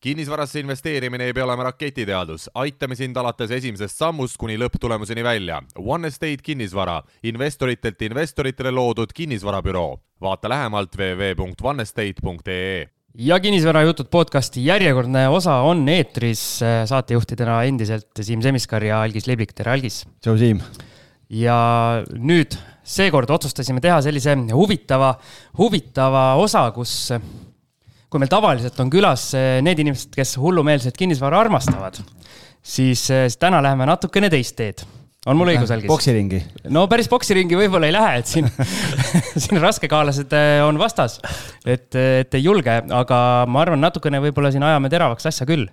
kinnisvarasse investeerimine ei pea olema raketiteadus, aitame sind alates esimesest sammust kuni lõpptulemuseni välja. One Estate kinnisvara, investoritelt investoritele loodud kinnisvarabüroo. vaata lähemalt www.onestate.ee ja kinnisvarajutud podcasti järjekordne osa on eetris saatejuhtidena endiselt Siim Semiskar ja Algis Liblik, tere Algis! tšau Siim! ja nüüd seekord otsustasime teha sellise huvitava, huvitava osa, kus kui meil tavaliselt on külas eh, need inimesed, kes hullumeelset kinnisvara armastavad, siis eh, täna läheme natukene teist teed on mul õigus, Algis? poksiringi? no päris poksiringi võib-olla ei lähe, et siin siin raskekaalased eh, on vastas. et, et ei julge, aga ma arvan, natukene võib-olla siin ajame teravaks asja küll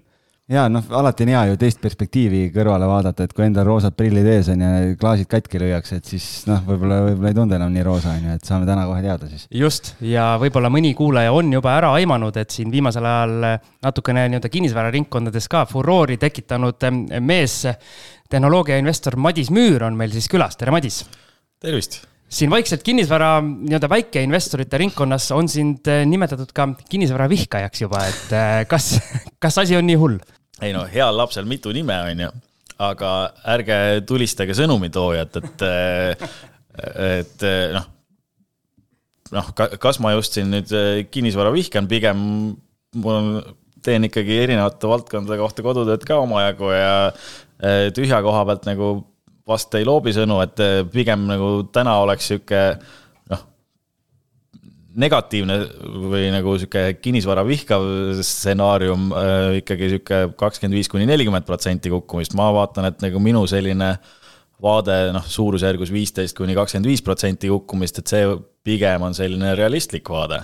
ja noh, alati on hea ju teist perspektiivi kõrvale vaadata, et kui endal roosad prillid ees on ja klaasid katki lüüakse, et siis noh, võib-olla, võib-olla ei tundu enam nii roosa, on ju, et saame täna kohe teada siis. just, ja võib-olla mõni kuulaja on juba ära aimanud, et siin viimasel ajal natukene nii-öelda kinnisvararingkondades ka furoori tekitanud mees, tehnoloogiainvestor Madis Müür on meil siis külas, tere Madis! tervist! Siin vaikselt kinnisvara nii-öelda väikeinvestorite ringkonnas on sind nimetatud ka kinnisvara vihkajaks juba, et kas, kas asi on nii hull? ei no heal lapsel mitu nime on ju, aga ärge tulistage sõnumitoojat, et, et noh, noh, kas ma just siin nüüd kinnisvara vihkan, pigem mul on, teen ikkagi erinevate valdkondade kohta kodutööd ka omajagu ja tühja koha pealt nagu vast ei loobi sõnu, et pigem nagu täna oleks sihuke negatiivne või nagu sihuke kinnisvara vihkav stsenaarium äh, ikkagi sihuke kakskümmend viis kuni nelikümmend protsenti kukkumist, ma vaatan, et nagu minu selline vaade noh, suurusjärgus viisteist kuni kakskümmend viis protsenti kukkumist, et see pigem on selline realistlik vaade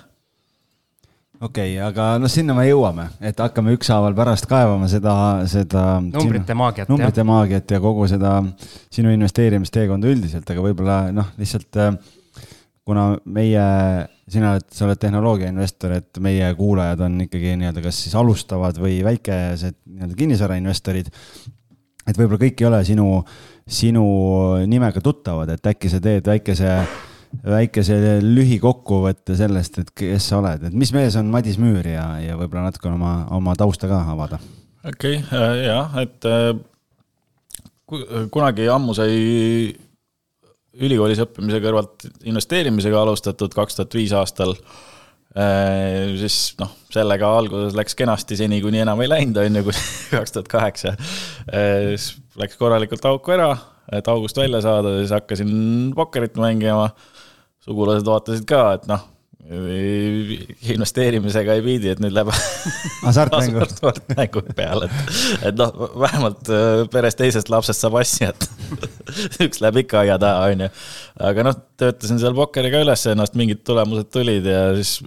okei okay,, aga noh, sinna me jõuame, et hakkame ükshaaval pärast kaevama seda, seda. numbrite maagiat. numbrite maagiat ja kogu seda sinu investeerimisteekonda üldiselt, aga võib-olla noh, lihtsalt äh, kuna meie sina oled, sa oled tehnoloogiainvestor, et meie kuulajad on ikkagi nii-öelda kas siis alustavad või väikesed nii-öelda kinnisvarainvestorid. et võib-olla kõik ei ole sinu, sinu nimega tuttavad, et äkki sa teed väikese, väikese lühikokkuvõtte sellest, et kes sa oled, et mis mees on Madis Müür ja, ja võib-olla natuke oma, oma tausta ka avada. okei okay,, äh, jah, et äh, kunagi ammu sai ülikoolis õppimise kõrvalt investeerimisega alustatud kaks tuhat viis aastal. Äh, siis noh, sellega alguses läks kenasti seni, kuni enam ei läinud, on ju, kuni kaks tuhat kaheksa. Siis läks korralikult auku ära, et august välja saada, siis hakkasin pokkerit mängima. Sugulased vaatasid ka, et noh investeerimisega ei viidi, et nüüd läheb hasartmängu hasartmängu peale, et, et noh, vähemalt äh, peres teisest lapsest saab asja, et üks läheb ikka aia taha, on ju. aga noh, töötasin seal pokkeriga üles ennast, mingid tulemused tulid ja siis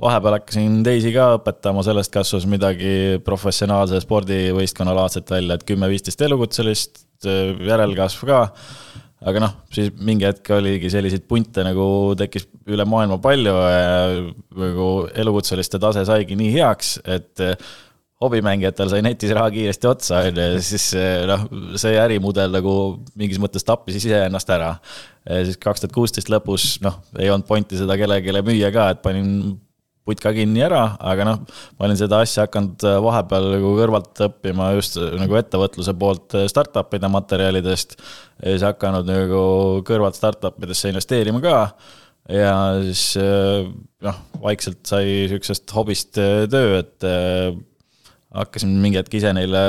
vahepeal hakkasin teisi ka õpetama, sellest kasvas midagi professionaalse spordivõistkonna laadset välja, et kümme-viisteist elukutselist, järelkasv ka aga noh, siis mingi hetk oligi selliseid punte nagu tekkis üle maailma palju ja nagu elukutseliste tase saigi nii heaks, et eh, hobimängijatel sai netis raha kiiresti otsa, on ju, ja siis eh, noh, see ärimudel nagu mingis mõttes tappis iseennast ära. siis kaks tuhat kuusteist lõpus, noh, ei olnud pointi seda kellelegi müüa ka, et panin putka kinni ära, aga noh, ma olin seda asja hakanud äh, vahepeal nagu kõrvalt õppima just äh, nagu ettevõtluse poolt äh, startup'ide materjalidest. ja siis hakanud nagu kõrvalt startup idesse investeerima ka. ja siis noh, vaikselt sai sihukesest hobist töö, et hakkasin mingi hetk ise neile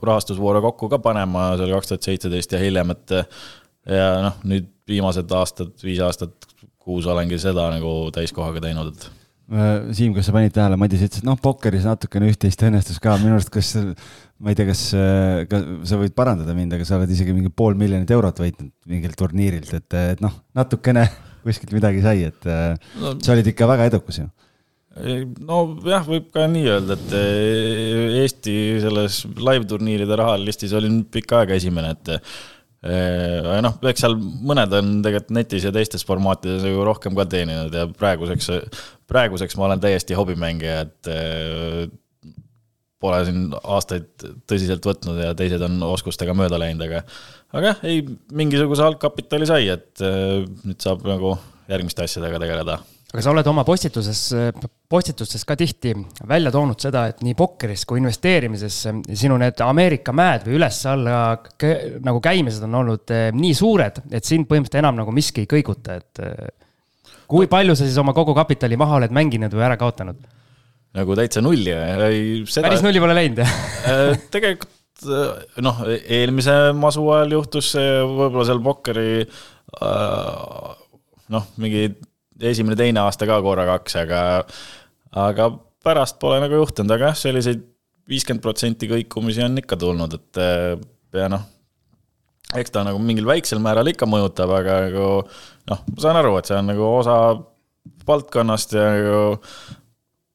rahastusvoore kokku ka panema, see oli kaks tuhat seitseteist ja hiljem, et ja noh, nüüd viimased aastad, viis aastat, kuus olengi seda nagu täiskohaga teinud, et Siim, kas sa panid tähele, Madis ütles, et noh, pokkeris natukene üht-teist õnnestus ka, minu arust, kas, ma ei tea, kas, äh, kas sa võid parandada mind, aga sa oled isegi mingi pool miljonit eurot võitnud mingilt turniirilt, et, et noh, natukene kuskilt midagi sai, et äh, no, sa olid ikka väga edukas ju. Nojah, võib ka nii öelda, et Eesti selles live turniiride rahalistis olin pikka aega esimene, et aga noh, eks seal mõned on tegelikult netis ja teistes formaatides ju rohkem ka teeninud ja praeguseks, praeguseks ma olen täiesti hobimängija, et eh, pole siin aastaid tõsiselt võtnud ja teised on oskustega mööda läinud, aga aga jah, ei, mingisuguse algkapitali sai, et eh, nüüd saab nagu järgmiste asjadega tegeleda. Aga sa oled oma postituses, postitustes ka tihti välja toonud seda, et nii pokkeris kui investeerimises sinu need Ameerika mäed või üles-alla nagu käimised on olnud eh, nii suured, et sind põhimõtteliselt enam nagu miski ei kõiguta, et kui palju sa siis oma kogu kapitali maha oled mänginud või ära kaotanud? nagu täitsa nulli või? päris nulli pole läinud, jah? Äh, tegelikult noh, eelmise masu ajal juhtus see võib-olla seal pokkeri äh, noh, mingi esimene-teine aasta ka korra kaks, aga, aga pärast pole nagu juhtunud, aga jah, selliseid viiskümmend protsenti kõikumisi on ikka tulnud, et ja noh, eks ta nagu mingil väiksel määral ikka mõjutab, aga nagu noh, ma saan aru, et see on nagu osa valdkonnast ja nagu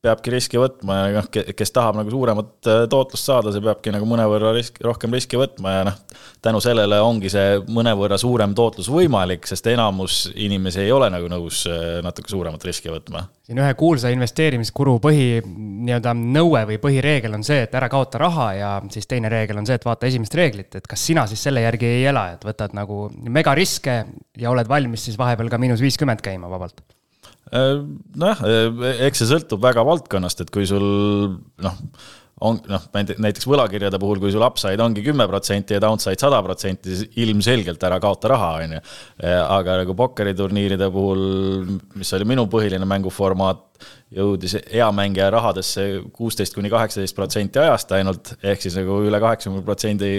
peabki riski võtma ja noh, kes tahab nagu suuremat äh, tootlust saada, see peabki nagu mõnevõrra risk, rohkem riski võtma ja noh, tänu sellele ongi see mõnevõrra suurem tootlus võimalik, sest enamus inimesi ei ole nagu nõus äh, natuke suuremat riski võtma. siin ühe kuulsa investeerimiskuru põhi nii-öelda nõue või põhireegel on see, et ära kaota raha ja siis teine reegel on see, et vaata esimest reeglit, et kas sina siis selle järgi ei ela, et võtad nagu megariske ja oled valmis siis vahepeal ka miinus viiskümmend käima vabalt nojah, äh, eks see sõltub väga valdkonnast, et kui sul noh, on noh, näiteks võlakirjade puhul, kui sul upside ongi kümme protsenti ja downside sada protsenti, siis ilmselgelt ära kaota raha, on ju. Äh, aga nagu pokkeriturniiride puhul, mis oli minu põhiline mänguformaat, jõudis hea mängija rahadesse kuusteist kuni kaheksateist protsenti ajast ainult, ehk siis nagu üle kaheksakümne protsendi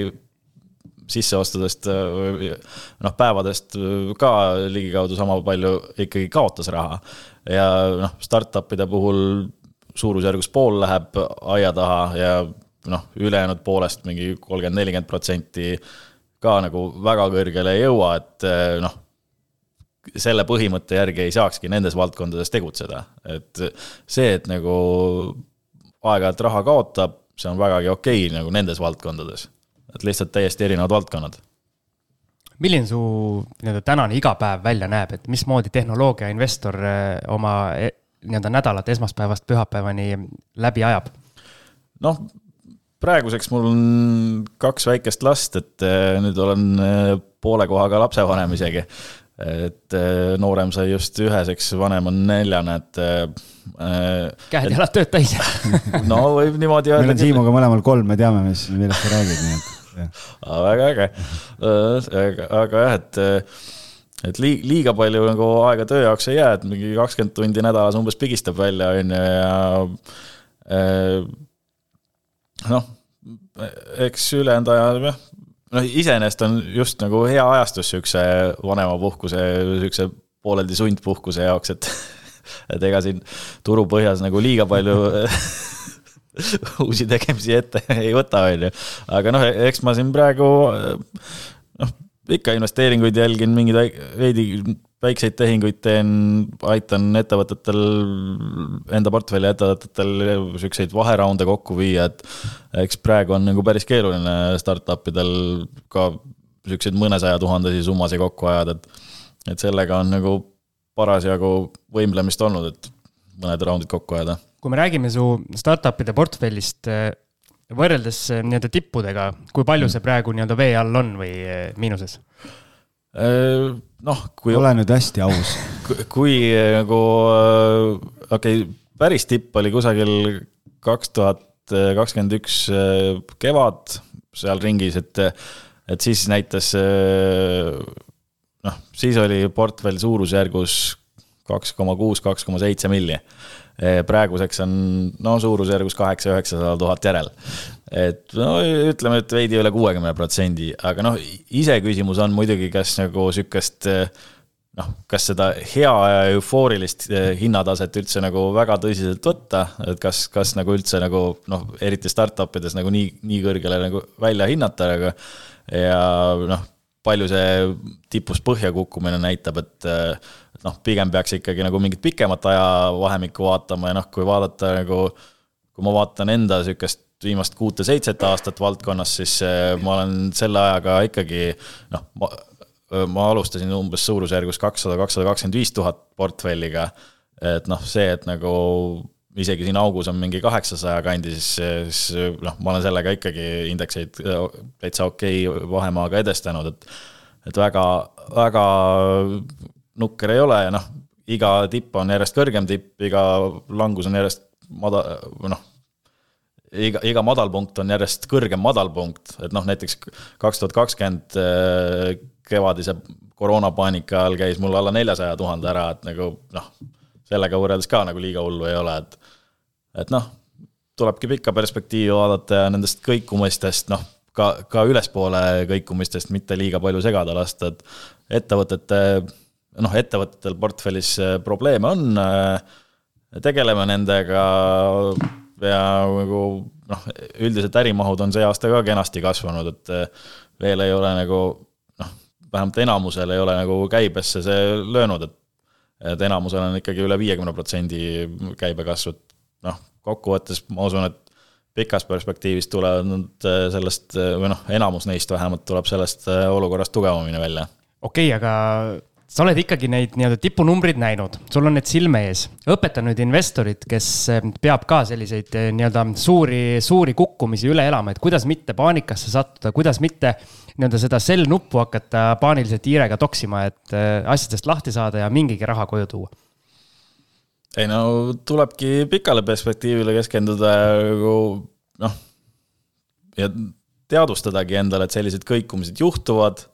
sisseostudest noh, päevadest ka ligikaudu sama palju ikkagi kaotas raha. ja noh, startup'ide puhul suurusjärgus pool läheb aia taha ja noh, ülejäänud poolest mingi kolmkümmend, nelikümmend protsenti ka nagu väga kõrgele ei jõua, et noh, selle põhimõtte järgi ei saakski nendes valdkondades tegutseda, et see, et nagu aeg-ajalt raha kaotab, see on vägagi okei okay, nagu nendes valdkondades et lihtsalt täiesti erinevad valdkonnad. milline su nii-öelda tänane igapäev välja näeb, et mismoodi tehnoloogia investor eh, oma eh, nii-öelda nädalat esmaspäevast pühapäevani läbi ajab? noh, praeguseks mul on kaks väikest last, et eh, nüüd olen poole kohaga lapsevanem isegi. Et noorem sai just üheseks, vanem on neljane, et käed-jalad tööd täis. No võib niimoodi öelda. meil on Siimuga mõlemal kolm, me teame, mis, millest sa räägid, nii et väga äge, aga jah, et et liiga palju nagu aega töö jaoks ei jää, et mingi kakskümmend tundi nädalas umbes pigistab välja, on ju, ja noh, eks ülejäänud ajal jah, noh, iseenesest on just nagu hea ajastus niisuguse vanemapuhkuse, niisuguse pooleldi sundpuhkuse jaoks, et et ega siin turupõhjas nagu liiga palju uusi tegemisi ette ei võta, on ju. aga noh, eks ma siin praegu noh, ikka investeeringuid jälgin, mingeid veidi väikseid tehinguid teen, aitan ettevõtetel, enda portfelli ettevõtetel siukseid vaheraunde kokku viia, et eks praegu on nagu päris keeruline startup idel ka siukseid mõnesaja tuhandesi summasid kokku ajada, et, et sellega on nagu parasjagu võimlemist olnud, et mõned raundid kokku ajada kui me räägime su startup'ide portfellist võrreldes eh, nii-öelda tippudega, kui palju see praegu nii-öelda vee all on või eh, miinuses? Noh, kui. ole nüüd hästi aus. kui nagu, okei okay,, päris tipp oli kusagil kaks tuhat kakskümmend üks kevad seal ringis, et, et siis näitas noh, siis oli portfell suurusjärgus kaks koma kuus, kaks koma seitse milli praeguseks on no suurusjärgus kaheksa-üheksasada tuhat järel. et no ütleme, et veidi üle kuuekümne protsendi, aga noh, iseküsimus on muidugi, kas nagu sihukest noh, kas seda hea ja eufoorilist eh, hinnataset üldse nagu väga tõsiselt võtta, et kas, kas nagu üldse nagu noh, eriti startup ides nagu nii, nii kõrgele nagu välja hinnata, aga ja noh, palju see tipust põhja kukkumine näitab, et noh, pigem peaks ikkagi nagu mingit pikemat ajavahemikku vaatama ja noh, kui vaadata nagu, kui ma vaatan enda sihukest viimast kuute-seitset aastat valdkonnas, siis eh, ma olen selle ajaga ikkagi noh, ma, ma alustasin umbes suurusjärgus kakssada, kakssada kakskümmend viis tuhat portfelliga. et noh, see, et nagu isegi siin augus on mingi kaheksasaja kandis, siis, noh, ma olen sellega ikkagi indekseid täitsa okei okay vahemaaga edestanud, et et väga, väga nukker ei ole ja noh, iga tipp on järjest kõrgem tipp, iga langus on järjest mada-, noh, iga, iga madalpunkt on järjest kõrgem madalpunkt, et noh, näiteks kaks tuhat kakskümmend äh, kevadise koroonapaanika ajal käis mul alla neljasaja tuhande ära, et nagu noh, sellega võrreldes ka nagu liiga hullu ei ole, et et noh, tulebki pikka perspektiivi vaadata ja nendest kõikumistest, noh, ka, ka ülespoole kõikumistest mitte liiga palju segada lasta, et ettevõtete, noh, ettevõtetel portfellis probleeme on, tegeleme nendega ja nagu noh, üldiselt ärimahud on see aasta ka kenasti kasvanud, et veel ei ole nagu noh, vähemalt enamusel ei ole nagu käibesse see löönud, et et enamusel on ikkagi üle viiekümne protsendi käibekasv, et noh, kokkuvõttes ma usun, et pikas perspektiivis tulevad äh, sellest, äh, või noh, enamus neist vähemalt tuleb sellest äh, olukorrast tugevamini välja. okei okay,, aga sa oled ikkagi neid nii-öelda tipunumbreid näinud, sul on need silme ees. õpeta nüüd investorit, kes peab ka selliseid nii-öelda suuri, suuri kukkumisi üle elama, et kuidas mitte paanikasse sattuda, kuidas mitte nii-öelda seda sell nuppu hakata paaniliselt hiirega toksima, et asjadest lahti saada ja mingigi raha koju tuua. Ei no tulebki pikale perspektiivile keskenduda nagu noh, ja teadvustadagi endale, et sellised kõikumised juhtuvad,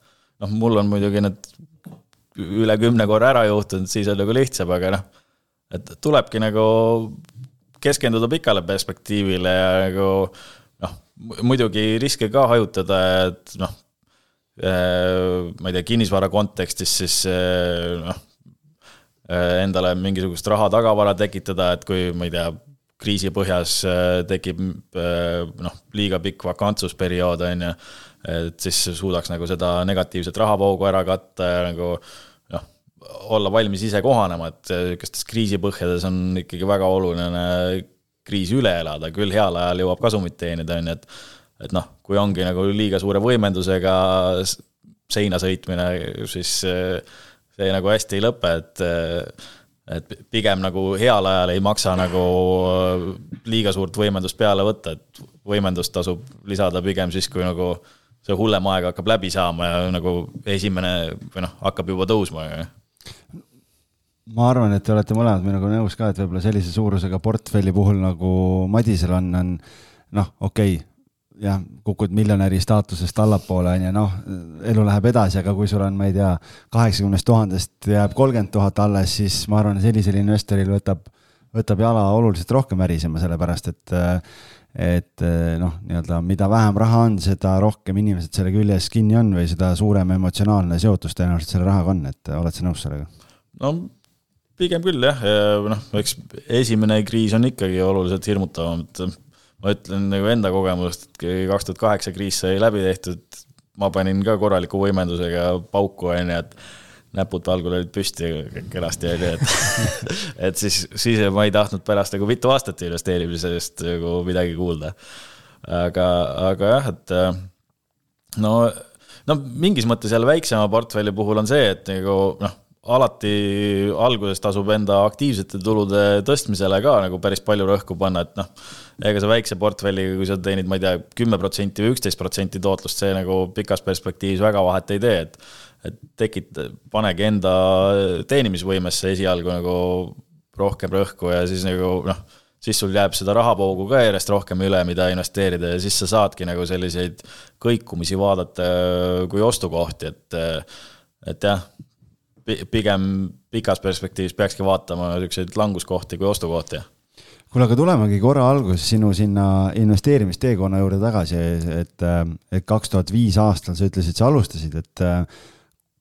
noh, mul on muidugi need üle kümne korra ära juhtunud, siis on nagu lihtsam, aga noh, et tulebki nagu keskenduda pikale perspektiivile ja nagu noh, muidugi riske ka hajutada, et noh, ma ei tea, kinnisvara kontekstis siis eh, noh, Äh, endale mingisugust raha tagavara tekitada, et kui ma ei tea, kriisi põhjas äh, tekib äh, noh, liiga pikk vakantsusperiood, on ju, et siis suudaks nagu seda negatiivset rahavoogu ära katta ja nagu noh, olla valmis ise kohanema, et niisugustes kriisipõhjades on ikkagi väga oluline kriis üle elada, küll heal ajal jõuab kasumit teenida, on ju, et et noh, kui ongi nagu liiga suure võimendusega seina sõitmine, siis see nagu hästi ei lõpe, et et pigem nagu heal ajal ei maksa nagu liiga suurt võimendust peale võtta, et võimendust tasub lisada pigem siis, kui nagu see hullem aeg hakkab läbi saama ja nagu esimene või noh, hakkab juba tõusma. ma arvan, et te olete mõlemad minuga nõus ka, et võib-olla sellise suurusega portfelli puhul nagu Madisel on, on noh, okei okay jah, kukud miljonäri staatusest allapoole, on ju, noh, elu läheb edasi, aga kui sul on, ma ei tea, kaheksakümnest tuhandest jääb kolmkümmend tuhat alles, siis ma arvan, sellisel investoril võtab, võtab jala oluliselt rohkem värisema, sellepärast et et noh, nii-öelda mida vähem raha on, seda rohkem inimesed selle küljes kinni on või seda suurem emotsionaalne seotus tõenäoliselt selle rahaga on, et oled sa nõus sellega? no pigem küll jah, ja noh, eks esimene kriis on ikkagi oluliselt hirmutavam, et ma ütlen nagu enda kogemusest, et kui kaks tuhat kaheksa kriis sai läbi tehtud, ma panin ka korraliku võimendusega pauku, on ju, et näpud algul olid püsti kenasti, on ju, et et siis, siis ma ei tahtnud pärast nagu mitu aastat investeerimisest nagu midagi kuulda. aga, aga jah, et no, no mingis mõttes jälle väiksema portfelli puhul on see, et nagu noh, alati alguses tasub enda aktiivsete tulude tõstmisele ka nagu päris palju rõhku panna, et noh, ega sa väikse portfelliga, kui sa teenid, ma ei tea, kümme protsenti või üksteist protsenti tootlust, see nagu pikas perspektiivis väga vahet ei tee, et et tekita, panegi enda teenimisvõimesse esialgu nagu rohkem rõhku ja siis nagu noh, siis sul jääb seda rahavoogu ka järjest rohkem üle, mida investeerida ja siis sa saadki nagu selliseid kõikumisi vaadata kui ostukohti, et et jah pigem pikas perspektiivis peakski vaatama niisuguseid languskohti kui ostukohti. kuule, aga tulemegi korra alguses sinu sinna investeerimisteekonna juurde tagasi, et, et kaks tuhat viis aastal sa ütlesid, sa alustasid, et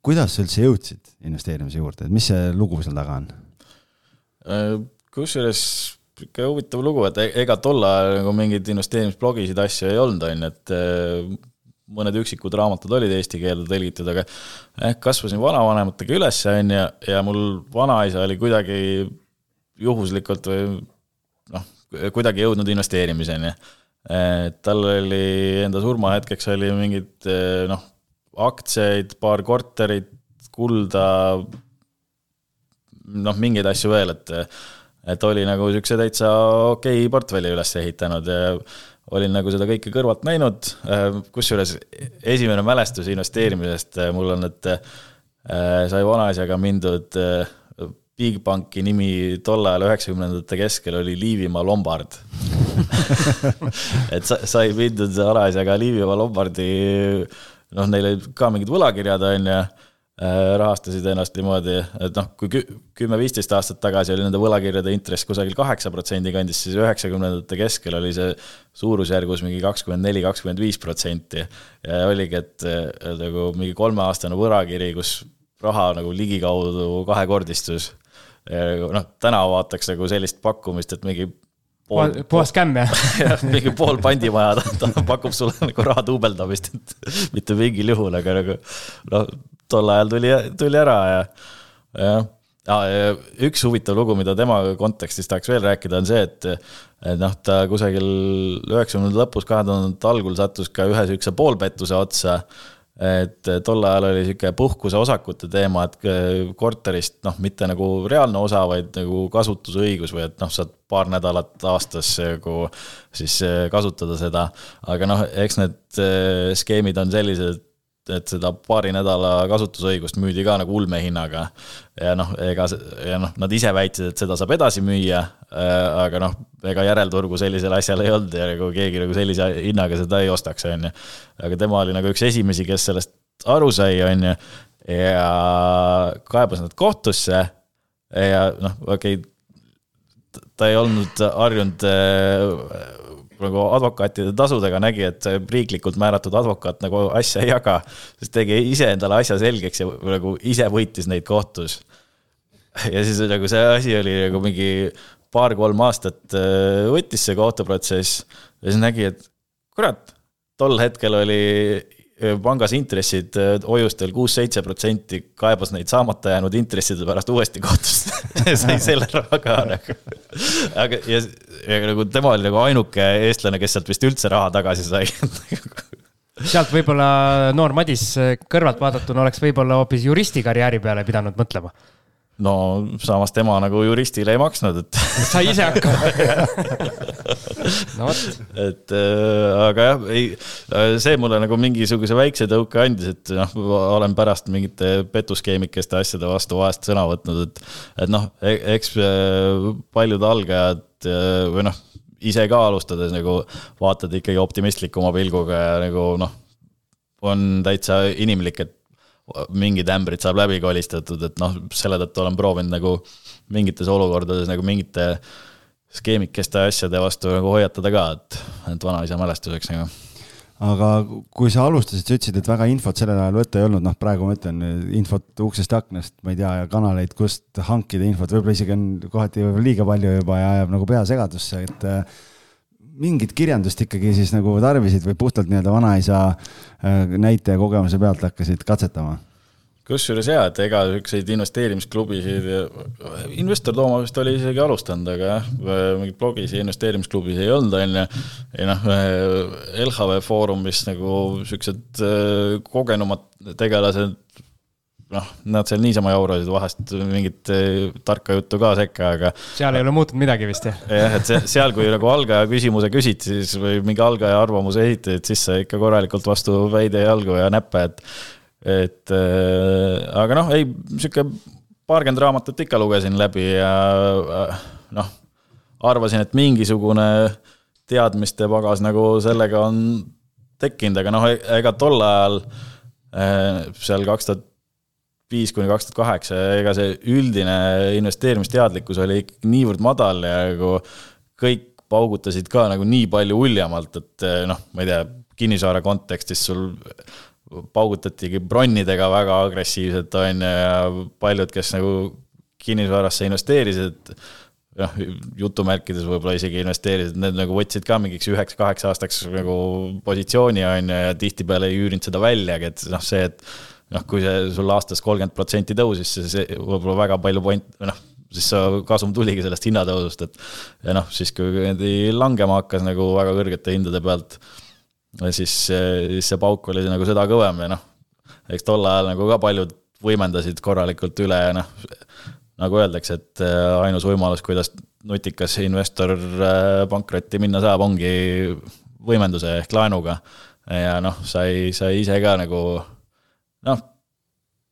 kuidas sa üldse jõudsid investeerimise juurde, et mis see lugu seal taga on? kusjuures ikka huvitav lugu, et e-, ega tol ajal nagu mingeid investeerimisblogisid, asju ei olnud, on ju, et mõned üksikud raamatud olid eesti keelde tõlgitud, aga eh, kasvasin vanavanematega üles, on ju, ja mul vanaisa oli kuidagi juhuslikult või noh, kuidagi jõudnud investeerimiseni. et tal oli enda surmahetkeks oli mingid eh, noh, aktsiaid, paar korterit, kulda, noh, mingeid asju veel, et et oli nagu niisuguse täitsa okei okay portfelli üles ehitanud ja olin nagu seda kõike kõrvalt näinud, äh, kusjuures esimene mälestus investeerimisest äh, mul on, et äh, sai vanaisaga mindud Bigbanki nimi tol ajal üheksakümnendate keskel oli Liivimaa Lombard. Et sa, sai mindud alaasjaga Liivimaa Lombardi, noh, neil olid ka mingid võlakirjad, on ju rahastasid ennast niimoodi, et noh, kui kümme-viisteist aastat tagasi oli nende võlakirjade intress kusagil kaheksa protsendi kandis, siis üheksakümnendate keskel oli see suurusjärgus mingi kakskümmend neli, kakskümmend viis protsenti. ja oligi, et nagu mingi kolmeaastane võlakiri, kus raha nagu ligikaudu kahekordistus. noh, täna vaataks nagu sellist pakkumist, et mingi pool, puhas skämm jah jah, mingi pool pandimaja, ta pakub sulle nagu raha duubeldamist, et mitte mingil juhul, aga nagu noh, tol ajal tuli, tuli ära ja, jah ja üks huvitav lugu, mida tema kontekstis tahaks veel rääkida, on see, et, noh, ta kusagil üheksakümnendate lõpus, kahe tuhandete algul sattus ka ühe sihukese poolpettuse otsa. et tol ajal oli sihuke puhkuseosakute teema, et korterist noh, mitte nagu reaalne osa, vaid nagu kasutusõigus või et noh, saad paar nädalat aastas nagu siis kasutada seda. aga noh, eks need skeemid on sellised et seda paari nädala kasutusõigust müüdi ka nagu ulmehinnaga. ja noh, ega ja noh, nad ise väitsid, et seda saab edasi müüa, äh, aga noh, ega järelturgu sellisel asjal ei olnud ja nagu keegi nagu sellise hinnaga seda ei ostaks, on ju. aga tema oli nagu üks esimesi, kes sellest aru sai, on ju, ja kaebas nad kohtusse ja noh, okei okay,, ta ei olnud harjunud äh, nagu advokaatide tasudega nägi, et riiklikult määratud advokaat nagu asja ei jaga, siis tegi iseendale asja selgeks ja nagu ise võitis neid kohtus. ja siis nagu see asi oli nagu mingi paar-kolm aastat äh, võttis see kohtuprotsess ja siis nägi, et kurat, tol hetkel oli pangas intressid hoiustel kuus-seitse protsenti, kaebas neid saamata jäänud intresside pärast uuesti kohtusse. Sai selle raha ka nagu. aga, ja, ja nagu tema oli nagu ainuke eestlane, kes sealt vist üldse raha tagasi sai. Sealt võib-olla noor Madis kõrvalt vaadatuna oleks võib-olla hoopis juristi karjääri peale pidanud mõtlema no samas tema nagu juristile ei maksnud, et sai ise hakkama no vot. et äh, aga jah, ei, äh, see mulle nagu mingisuguse väikse tõuke andis, et noh, olen pärast mingite petuskeemikeste asjade vastu vahest sõna võtnud, et, et noh, e-, eks äh, paljud algajad äh, või noh, ise ka alustades nagu vaatad ikkagi optimistlikuma pilguga ja nagu noh, on täitsa inimlik, et mingid ämbrid saab läbi kolistatud, et noh, selle tõttu olen proovinud nagu mingites olukordades nagu mingite skeemikeste asjade vastu nagu hoiatada ka, et, et vanaisa mälestuseks nagu. Aga kui sa alustasid, sa ütlesid, et väga infot sellel ajal võtta ei olnud, noh, praegu ma ütlen infot uksest aknast, ma ei tea, ja kanaleid, kust hankida infot, võib-olla isegi on kohati võib-olla liiga palju juba ja ajab nagu pea segadusse, et mingit kirjandust ikkagi siis nagu tarbisid või puhtalt nii-öelda vanaisa äh, näite ja kogemuse pealt hakkasid katsetama? kusjuures jaa, et ega siukseid investeerimisklubisid, investor Tooma vist oli isegi alustanud, aga jah, mingit blogis ja investeerimisklubis ei olnud, on ju. ja noh, LHV Foorumis nagu siuksed äh, kogenumad tegelased noh, nad seal niisama jaurasid vahest mingit eh, tarka juttu ka sekka, aga. seal ei ole muutunud midagi vist jah? jah, et seal, kui nagu algaja küsimuse küsid, siis või mingi algaja arvamuse esitad, siis sa ikka korralikult vastu väide jalgu ja näppe, et. et äh, aga noh, ei, sihuke paarkümmend raamatut ikka lugesin läbi ja äh, noh, arvasin, et mingisugune teadmiste pagas nagu sellega on tekkinud, aga noh, e-, ega tol ajal seal kaks tuhat viis kuni kaks tuhat kaheksa ja ega see üldine investeerimisteadlikkus oli ikkagi niivõrd madal ja nagu kõik paugutasid ka nagu nii palju uljamalt, et eh, noh, ma ei tea, kinnisvara kontekstis sul paugutatigi bronnidega väga agressiivselt, on ju, ja paljud, kes nagu kinnisvarasse investeerisid, noh, jutumärkides võib-olla isegi investeerisid, need nagu võtsid ka mingiks üheks-kaheks aastaks nagu positsiooni, on ju, ja tihtipeale ei üürinud seda väljagi, et noh, see, et noh, kui see sul aastas kolmkümmend protsenti tõusis, siis võib-olla väga palju point, noh, siis kasum tuligi sellest hinnatõusust, et ja noh, siis kui niimoodi langema hakkas nagu väga kõrgete hindade pealt, siis, siis see pauk oli nagu seda kõvem ja noh, eks tol ajal nagu ka paljud võimendasid korralikult üle ja noh, nagu öeldakse, et äh, ainus võimalus, kuidas nutikas investor äh, pankrotti minna saab, ongi võimenduse ehk laenuga. ja noh, sai, sai ise ka nagu noh,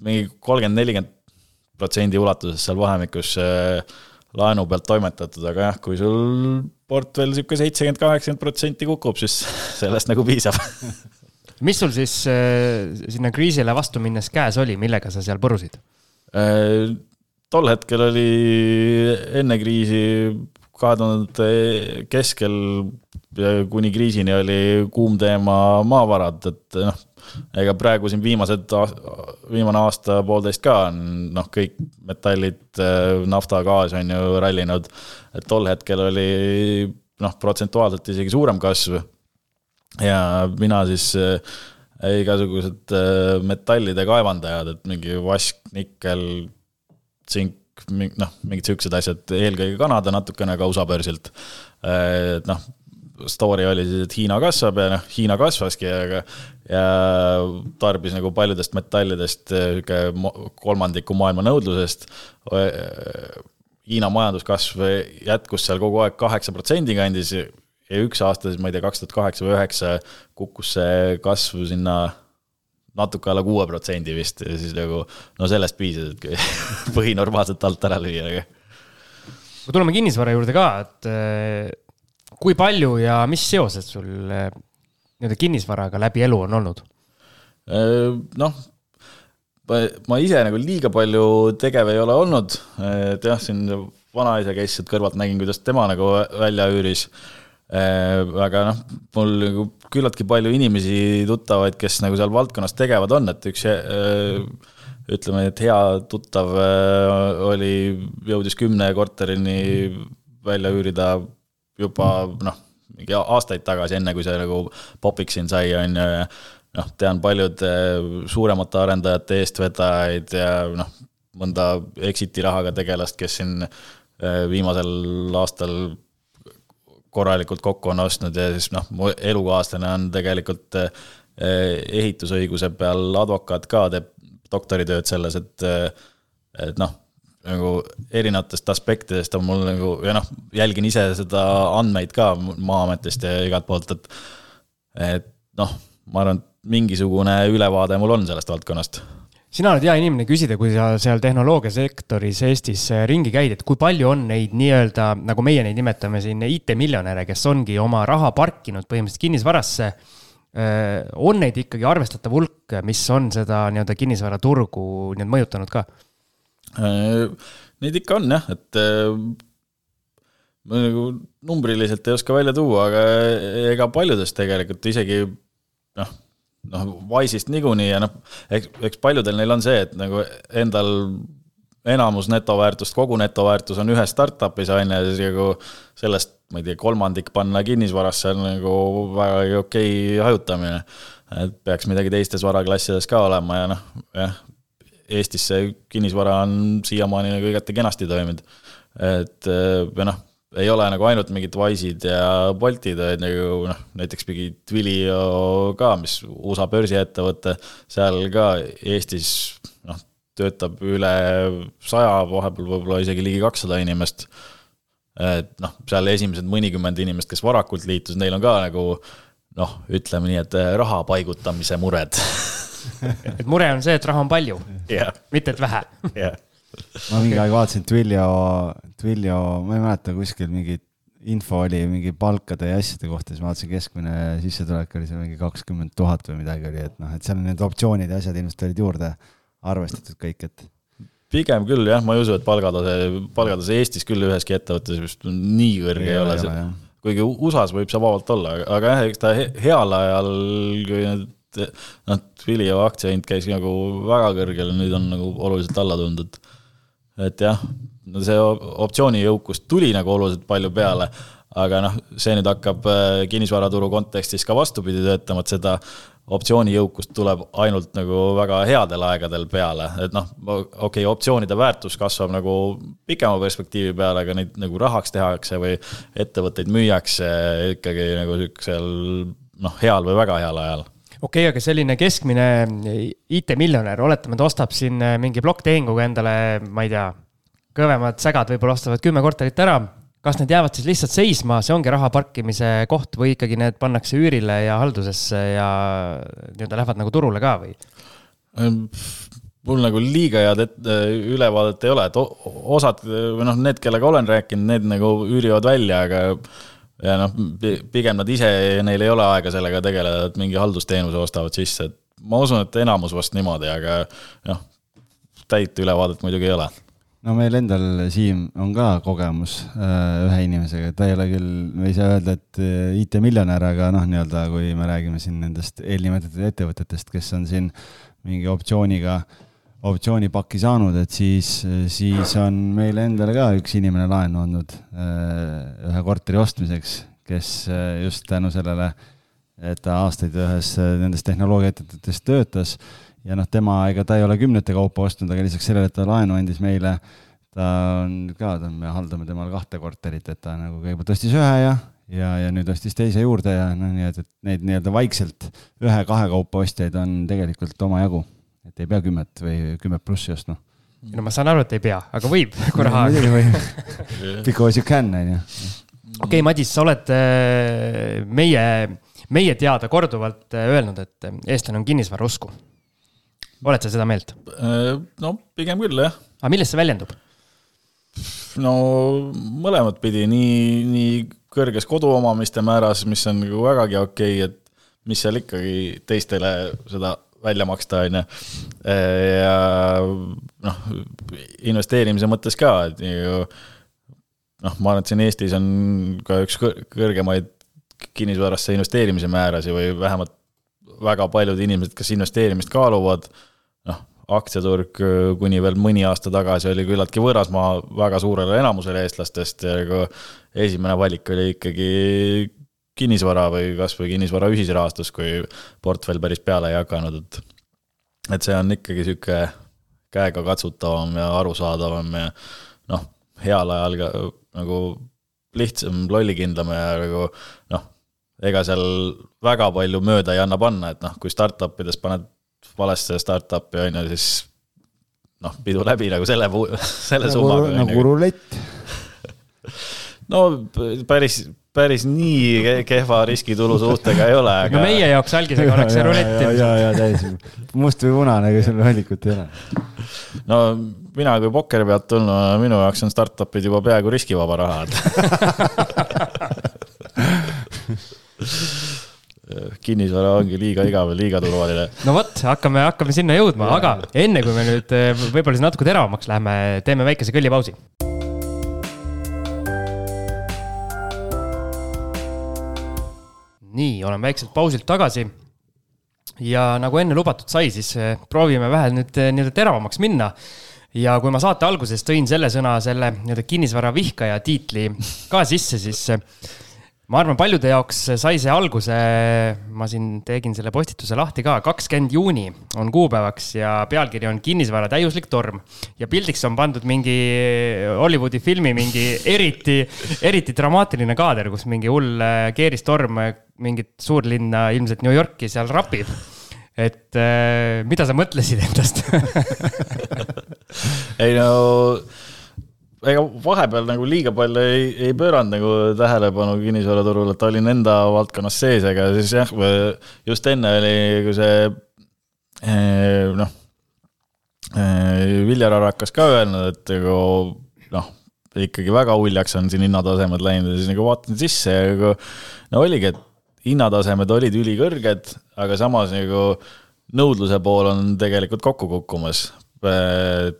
mingi kolmkümmend, nelikümmend protsendi ulatuses seal vahemikus laenu pealt toimetatud, aga jah, kui sul portfell sihuke seitsekümmend, kaheksakümmend protsenti kukub, siis sellest nagu piisab mis sul siis äh, sinna kriisile vastu minnes käes oli, millega sa seal põrusid äh,? tol hetkel oli enne kriisi kahe tuhandete keskel kuni kriisini oli kuum teema maavarad, et noh, ega praegu siin viimased, viimane aasta, poolteist ka on noh, kõik metallid, nafta, gaas on ju rallinud. et tol hetkel oli noh, protsentuaalselt isegi suurem kasv. ja mina siis igasugused metallide kaevandajad, et mingi vask, nikkel, tsink, noh, mingid siuksed asjad, eelkõige Kanada natukene ka USA börsilt. et noh, story oli siis, et Hiina kasvab ja noh, Hiina kasvaski, aga ja tarbis nagu paljudest metallidest sihuke kolmandiku maailma nõudlusest. Hiina majanduskasv jätkus seal kogu aeg kaheksa protsendi kandis ja üks aasta siis, ma ei tea, kaks tuhat kaheksa või üheksa kukkus see kasv sinna natuke alla kuue protsendi vist ja siis nagu no sellest piisas, et põhi normaalselt alt ära lüüa, aga. tuleme kinnisvara juurde ka, et eh, kui palju ja mis seosed sul eh, nii-öelda kinnisvaraga läbi elu on olnud? Äh, noh, ma ise nagu liiga palju tegev ei ole olnud, et jah, siin vanaisa käis sealt kõrvalt, nägin, kuidas tema nagu välja üüris. Äh, aga noh, mul nagu küllaltki palju inimesi, tuttavaid, kes nagu seal valdkonnas tegevad on, et üks äh, ütleme, et hea tuttav oli, jõudis kümne korterini välja üürida juba noh, mingi aastaid tagasi, enne kui see nagu popiks siin sai, on ju, ja noh, tean paljude suuremate arendajate eestvedajaid ja noh, mõnda exit'i rahaga tegelast, kes siin viimasel aastal korralikult kokku on ostnud ja siis noh, mu elukaaslane on tegelikult eh, ehitusõiguse peal advokaat ka, teeb doktoritööd selles, et, eh, et noh, nagu erinevatest aspektidest on mul nagu ja noh, jälgin ise seda andmeid ka Maa-ametist ja igalt poolt, et et noh, ma arvan, et mingisugune ülevaade mul on sellest valdkonnast sina oled hea inimene küsida, kui sa seal tehnoloogiasektoris Eestis ringi käid, et kui palju on neid nii-öelda, nagu meie neid nimetame siin, IT-miljonäre, kes ongi oma raha parkinud põhimõtteliselt kinnisvarasse. On neid ikkagi arvestatav hulk, mis on seda nii-öelda kinnisvaraturgu nii-öelda mõjutanud ka? Äh, neid ikka on jah, et ma nagu numbriliselt ei oska välja tuua, aga ega paljudest tegelikult isegi noh noh, Wise'ist niikuinii ja noh, eks, eks paljudel neil on see, et nagu endal enamus netoväärtust, kogu netoväärtus on ühes startup'is on ju, siis nagu sellest, ma ei tea, kolmandik panna kinnisvarasse on nagu vägagi okei hajutamine. et peaks midagi teistes varaklassides ka olema ja noh, jah, Eestis see kinnisvara on siiamaani nagu igati kenasti toiminud. et ja noh ei ole nagu ainult mingid Wise'id ja Boltid, vaid nagu noh, näiteks mingi Twilio ka, mis USA börsiettevõte, seal ka Eestis noh, töötab üle saja, vahepeal võib-olla isegi ligi kakssada inimest. et noh, seal esimesed mõnikümmend inimest, kes varakult liitus, neil on ka nagu noh, ütleme nii, et raha paigutamise mured et mure on see, et raha on palju yeah., mitte et vähe yeah ma mingi aeg vaatasin Twilio, Twilio, ma ei mäleta, kuskil mingi info oli mingi palkade ja asjade kohta, siis ma vaatasin, keskmine sissetulek oli seal mingi kakskümmend tuhat või midagi oli, et noh, et seal need optsioonid ja asjad ilmselt olid juurde arvestatud kõik, et. pigem küll jah, ma ei usu, et palgatase, palgatase Eestis küll üheski ettevõttes vist nii kõrge ei, ei ole, ole, kuigi USA-s võib see vabalt olla, aga jah, eks ta heal ajal, kui need noh, Twilio aktsiahind käis nagu väga kõrgel, nüüd on nagu oluliselt alla tulnud, et et jah, no see optsioonijõukust tuli nagu oluliselt palju peale, aga noh, see nüüd hakkab äh, kinnisvaraturu kontekstis ka vastupidi töötama, et seda optsioonijõukust tuleb ainult nagu väga headel aegadel peale, et noh, okei okay,, optsioonide väärtus kasvab nagu pikema perspektiivi peale, aga neid nagu rahaks tehakse või ettevõtteid müüakse ikkagi nagu siuksel noh, heal või väga heal ajal okei okay,, aga selline keskmine IT-miljonär, oletame, ta ostab siin äh, mingi plokktehinguga endale, ma ei tea, kõvemad sägad võib-olla ostavad kümme korterit ära. kas need jäävad siis lihtsalt seisma, see ongi raha parkimise koht või ikkagi need pannakse üürile ja haldusesse ja nii-öelda lähevad nagu turule ka või? Ehm, mul nagu liiga head et, ülevaadet ei ole, et osad või noh, need, kellega olen rääkinud, need nagu üürivad välja, aga ja noh, pigem nad ise, neil ei ole aega sellega tegeleda, et mingi haldusteenuse ostavad sisse, et ma usun, et enamus vast niimoodi, aga noh, täit ülevaadet muidugi ei ole. No meil endal, Siim, on ka kogemus äh, ühe inimesega, ta ei ole küll, me ei saa öelda, et äh, IT-miljonär, aga noh, nii-öelda kui me räägime siin nendest eelnimetatud ettevõtetest, kes on siin mingi optsiooniga, optsioonipakki saanud, et siis, siis on meile endale ka üks inimene laenu andnud äh, ühe korteri ostmiseks, kes just tänu sellele, et ta aastaid ühes nendest tehnoloogiaettevõtetes töötas ja noh, tema, ega ta ei ole kümnete kaupa ostnud, aga lisaks sellele, et ta laenu andis meile, ta on ka, me haldame temal kahte korterit, et ta nagu kõigepealt ostis ühe ja, ja, ja nüüd ostis teise juurde ja noh, nii et, et neid nii-öelda vaikselt ühe-kahe kaupa ostjaid on tegelikult omajagu. Et ei pea kümmet või kümmet plussi ostma no ma saan aru, et ei pea, aga võib, kui raha on. Because you can, on ju. okei, Madis, sa oled äh, meie, meie teada korduvalt äh, öelnud, et eestlane on kinnisvara usku oled sa seda meelt? Äh, no pigem küll, jah. aga milles see väljendub? no mõlemat pidi, nii, nii kõrges koduomamiste määras, mis on nagu vägagi okei okay,, et mis seal ikkagi teistele seda välja maksta, on ju. Ja noh, investeerimise mõttes ka, et ju noh, ma arvan, et siin Eestis on ka üks kõrgemaid kinnisvarasse investeerimise määrasid või vähemalt väga paljud inimesed, kes investeerimist kaaluvad aktsiaturg äh, kuni veel mõni aasta tagasi oli küllaltki võõrasmaa väga suurele enamusele eestlastest ja esimene valik oli ikkagi kinnisvara või kasvõi kinnisvara ühisrahastus, kui portfell päris peale ei hakanud, et et see on ikkagi niisugune käegakatsutavam ja arusaadavam ja noh, heal ajal ka nagu lihtsam, lollikindlam ja nagu noh, ega seal väga palju mööda ei anna panna, et noh, kui startup ides paned valesse startup'i on ju, siis noh, pidu läbi nagu selle, selle nagu, summaga. nagu rulett. no päris, päris nii kehva riskitulu suhtega ei ole, aga. no meie jaoks algisega oleks see rulett. ja, ja, ja täis must või punane, ega seal valikut ei ole. no mina kui pokkeri pealt tulnuna, minu jaoks on startup'id juba peaaegu riskivaba raha kinnisvara ongi liiga igav ja liiga turvaline. no vot, hakkame, hakkame sinna jõudma, aga enne kui me nüüd võib-olla siis natuke teravamaks läheme, teeme väikese kõllipausi. Nii, oleme väikselt pausilt tagasi. ja nagu enne lubatud sai, siis eh, proovime vähe nüüd eh, nii-öelda teravamaks minna ja kui ma saate alguses tõin selle sõna, selle nii-öelda kinnisvara vihkaja tiitli ka sisse, siis ma arvan, paljude jaoks sai see alguse, ma siin tegin selle postituse lahti ka, kakskümmend juuni on kuupäevaks ja pealkiri on kinnisvara täiuslik torm. ja pildiks on pandud mingi Hollywoodi filmi mingi eriti, eriti dramaatiline kaader, kus mingi hull äh, keeristorm mingit suurlinna, ilmselt New Yorki seal rapib et äh, mida sa mõtlesid endast ei no ega vahepeal nagu liiga palju ei, ei pööranud nagu tähelepanu kinnisvaraturul, et olin enda valdkonnas sees, aga siis jah, just enne oli nagu see eh, noh, eh, Viljar Arakas ka öelnud, et nagu noh, ikkagi väga uljaks on siin hinnatasemed läinud ja siis nagu vaatasin sisse ja nagu no oligi, et hinnatasemed olid ülikõrged, aga samas nagu nõudluse pool on tegelikult kokku kukkumas. et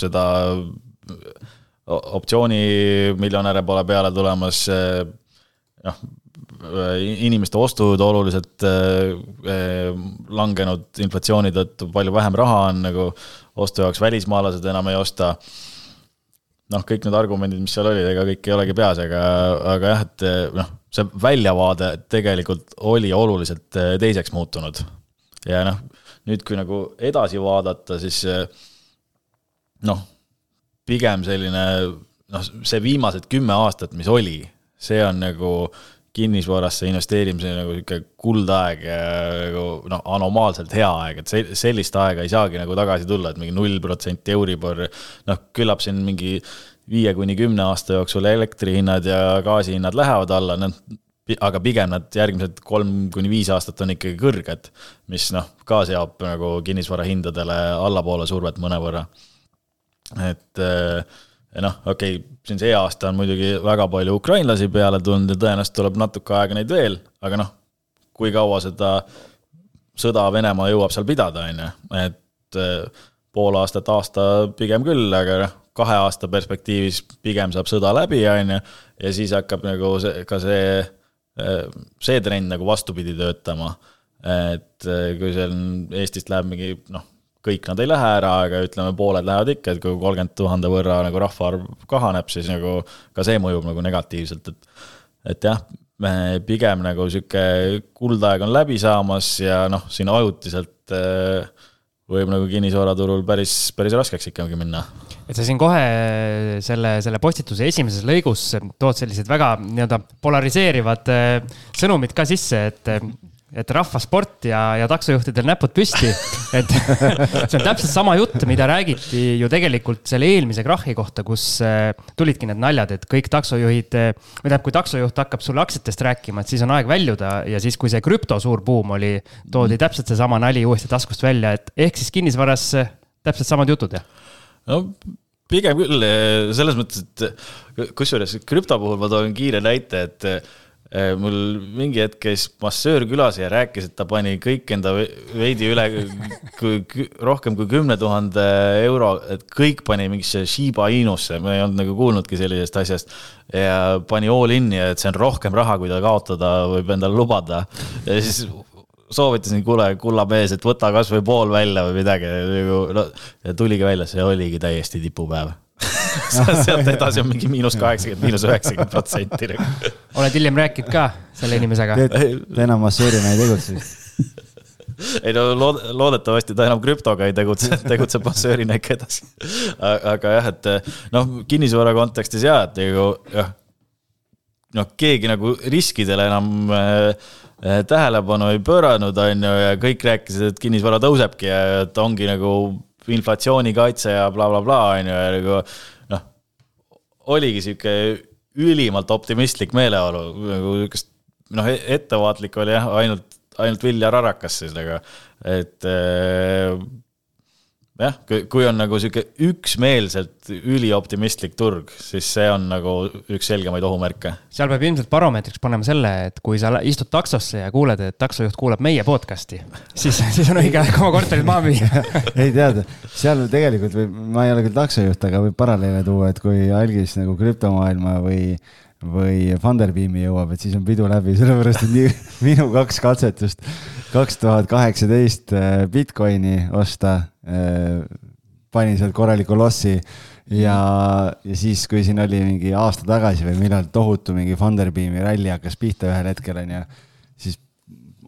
seda optsioonimiljonäre pole peale tulemas, noh, inimeste ostud oluliselt eh, langenud inflatsiooni tõttu, palju vähem raha on nagu ostu jaoks, välismaalased enam ei osta. noh, kõik need argumendid, mis seal olid, ega kõik ei olegi peas, aga, aga jah, et noh, see väljavaade tegelikult oli oluliselt teiseks muutunud. ja noh, nüüd, kui nagu edasi vaadata, siis noh, pigem selline noh, see viimased kümme aastat, mis oli, see on nagu kinnisvarasse investeerimise nagu sihuke kuldaeg ja nagu noh, anomaalselt hea aeg, et sellist aega ei saagi nagu tagasi tulla, et mingi null protsenti Euribor, noh, küllap siin mingi viie kuni kümne aasta jooksul elektrihinnad ja gaasihinnad lähevad alla, noh, aga pigem nad järgmised kolm kuni viis aastat on ikkagi kõrged, mis noh, ka seab nagu kinnisvara hindadele allapoole survet mõnevõrra. Et äh, noh, okei okay,, siin see aasta on muidugi väga palju ukrainlasi peale tulnud ja tõenäoliselt tuleb natuke aega neid veel, aga noh, kui kaua seda sõda Venemaa jõuab seal pidada, on ju, et äh, pool aastat, aasta pigem küll, aga noh, kahe aasta perspektiivis pigem saab sõda läbi, on ju, ja siis hakkab nagu see, ka see, äh, see trend nagu vastupidi töötama. et kui seal Eestist läheb mingi noh, kõik nad ei lähe ära, aga ütleme, pooled lähevad ikka, et kui kolmkümmend tuhande võrra nagu rahvaarv kahaneb, siis nagu ka see mõjub nagu negatiivselt, et et jah, me pigem nagu sihuke kuldaeg on läbi saamas ja noh, siin ajutiselt äh, võib nagu kinnisvaraturul päris, päris raskeks ikkagi minna. et sa siin kohe selle, selle postituse esimeses lõigus tood sellised väga nii-öelda polariseerivad äh, sõnumid ka sisse, et et rahvasport ja, ja taksojuhtidel näpud püsti. et see on täpselt sama jutt, mida räägiti ju tegelikult selle eelmise krahhi kohta, kus äh, tulidki need naljad, et kõik taksojuhid, äh, või tähendab, kui taksojuht hakkab sulle aktsiatest rääkima, et siis on aeg väljuda ja siis, kui see krüpto suur buum oli, toodi täpselt seesama nali uuesti taskust välja, et ehk siis kinnisvaras äh, täpselt samad jutud, jah? no pigem küll, selles mõttes, et kusjuures krüpto puhul ma toon kiire näite, et mul mingi hetk käis massöör külas ja rääkis, et ta pani kõik enda veidi üle, kui rohkem kui kümne tuhande euro, et kõik pani mingisse Shiba Inusse, ma ei olnud nagu kuulnudki sellisest asjast. ja pani all in'i et see on rohkem raha, kui ta kaotada võib endale lubada. ja siis soovitasin, kuule, kulla mees, et võta kasvõi pool välja või midagi, nagu no ja tuligi välja, see oligi täiesti tipupäev sealt edasi on mingi miinus kaheksakümmend, miinus üheksakümmend protsenti. Nagu. oled hiljem rääkinud ka selle inimesega? ta enam masseerina ei tegutse vist ei no lood-, loodetavasti ta enam krüptoga ei tegutse, tegutseb massöörina ikka edasi. aga jah, et noh, kinnisvara kontekstis ja, et nagu jah, noh, keegi nagu riskidele enam äh, tähelepanu ei pööranud, on ju, ja kõik rääkisid, et kinnisvara tõusebki ja et ongi nagu inflatsioonikaitse ja blablabla, bla, on ju, ja nagu oligi sihuke ülimalt optimistlik meeleolu, nagu niisugust noh, e-, ettevaatlik oli jah, ainult, ainult Viljar Arakas siis, aga et jah, kui on nagu sihuke üksmeelselt ülioptimistlik turg, siis see on nagu üks selgemaid ohumärke. seal peab ilmselt baromeetriks panema selle, et kui sa istud taksosse ja kuuled, et taksojuht kuulab meie podcast'i, siis, siis on õige aeg oma korterid maha müüa ei tead, seal tegelikult võib, ma ei ole küll taksojuht, aga võib paralleele tuua, et kui algis nagu krüptomaailma või või Funderbeami jõuab, et siis on pidu läbi, sellepärast et nii, minu kaks katsetust, kaks tuhat kaheksateist äh, Bitcoini osta, panin sealt korraliku lossi ja, ja siis, kui siin oli mingi aasta tagasi või millal tohutu mingi Funderbeami ralli hakkas pihta ühel hetkel onju, siis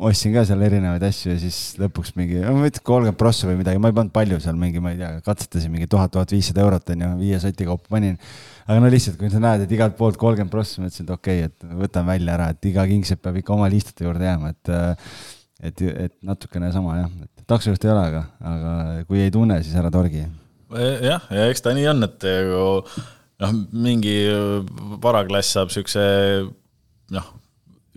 ostsin ka seal erinevaid asju ja siis lõpuks mingi, ma ütlen kolmkümmend prossa või midagi, ma ei pannud palju seal mingi, ma ei tea, katsetasin mingi tuhat, tuhat viissada eurot onju, viie soti kaupa panin. Aga no lihtsalt, kui sa näed, et igalt poolt kolmkümmend prossa, mõtlesin, et okei okay,, et võtan välja ära, et iga kingsepp peab ikka oma liistute juurde jääma, et et, et natukene sama jah, et taksojuht ei ole, aga, aga kui ei tunne, siis ära torgi. jah, ja eks ta nii on, et nagu noh, mingi varaklass saab siukse noh,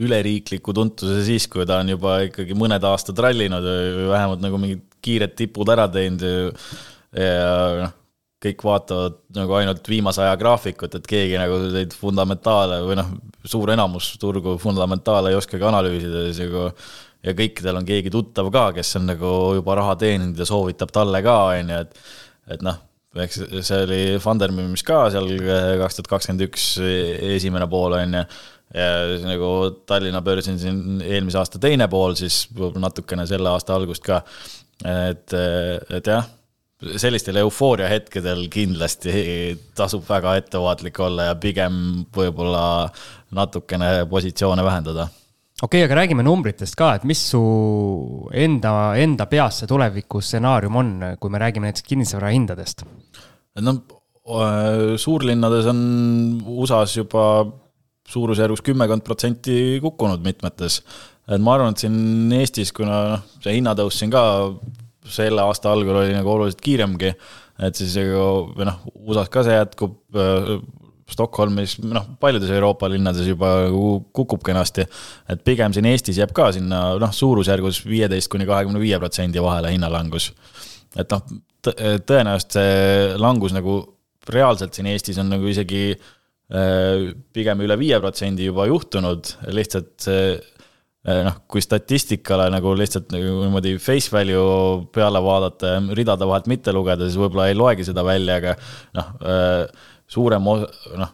üleriikliku tuntuse siis, kui ta on juba ikkagi mõned aastad rallinud või vähemalt nagu mingid kiired tipud ära teinud ja noh kõik vaatavad nagu ainult viimase aja graafikut, et keegi nagu neid fundamentaale või noh, suur enamus turgu fundamentaale ei oskagi analüüsida, siis nagu ja kõikidel on keegi tuttav ka, kes on nagu juba raha teeninud ja soovitab talle ka, on ju, et et noh, eks see oli Funderbeamis ka seal kaks tuhat kakskümmend üks esimene pool, on ju, ja nagu Tallinna börsil siin eelmise aasta teine pool, siis natukene selle aasta algust ka, et, et jah sellistel eufooria hetkedel kindlasti tasub väga ettevaatlik olla ja pigem võib-olla natukene positsioone vähendada. Okei okay,, aga räägime numbritest ka, et mis su enda, enda peas see tulevikustsenaarium on, kui me räägime näiteks kinnisvara hindadest? no suurlinnades on USA-s juba suurusjärgus kümmekond protsenti kukkunud mitmetes. et ma arvan, et siin Eestis, kuna noh, see hinnatõus siin ka selle aasta algul oli nagu oluliselt kiiremgi, et siis või noh, USA-s ka see jätkub, Stockholmis, noh, paljudes Euroopa linnades juba kukub kenasti. et pigem siin Eestis jääb ka sinna noh, suurusjärgus viieteist kuni kahekümne viie protsendi vahele hinnalangus. et noh, tõenäoliselt see langus nagu reaalselt siin Eestis on nagu isegi äh, pigem üle viie protsendi juba juhtunud, lihtsalt äh, noh, kui statistikale nagu lihtsalt nagu niimoodi face value peale vaadata ja ridade vahelt mitte lugeda, siis võib-olla ei loegi seda välja, aga noh, äh, suurem noh,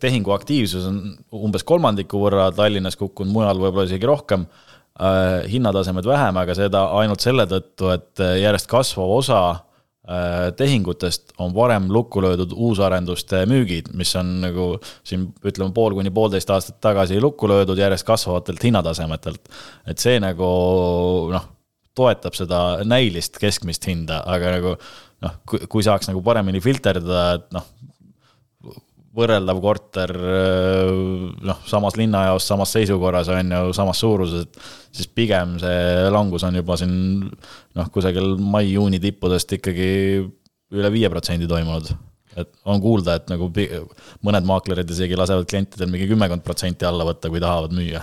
tehingu aktiivsus on umbes kolmandiku võrra Tallinnas kukkunud, mujal võib-olla isegi rohkem äh,, hinnatasemed vähem, aga seda ainult selle tõttu, et järjest kasvav osa äh, tehingutest on varem lukku löödud uusarenduste müügid, mis on nagu siin ütleme, pool kuni poolteist aastat tagasi lukku löödud järjest kasvavatelt hinnatasemetelt. et see nagu noh, toetab seda näilist keskmist hinda, aga nagu noh, kui saaks nagu paremini filterdada, et noh, võrreldav korter noh, samas linnajaos, samas seisukorras on ju, samas suuruses, siis pigem see langus on juba siin noh, kusagil mai-juuni tippudest ikkagi üle viie protsendi toimunud. et on kuulda, et nagu mõned maaklerid isegi lasevad klientidel mingi kümmekond protsenti alla võtta, kui tahavad müüa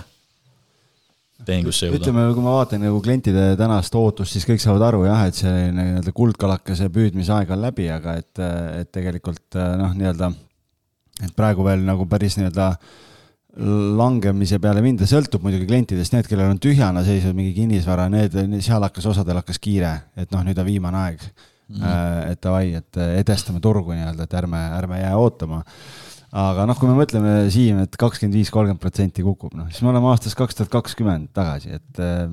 tehingusse jõuda. ütleme, kui ma vaatan nagu klientide tänast ootust, siis kõik saavad aru jah, et see nii-öelda kuldkalakese püüdmisaeg on läbi, aga et, et tegelikult noh, nii-öelda et praegu veel nagu päris nii-öelda langemise peale minda, sõltub muidugi klientidest, need, kellel on tühjana seisnud mingi kinnisvara, need, seal hakkas, osadel hakkas kiire, et noh, nüüd on viimane aeg mm. et davai, et edestame turgu nii-öelda, et ärme, ärme jää ootama. aga noh, kui me mõtleme Siim, et kakskümmend viis, kolmkümmend protsenti kukub, noh siis me oleme aastas kaks tuhat kakskümmend tagasi, et äh,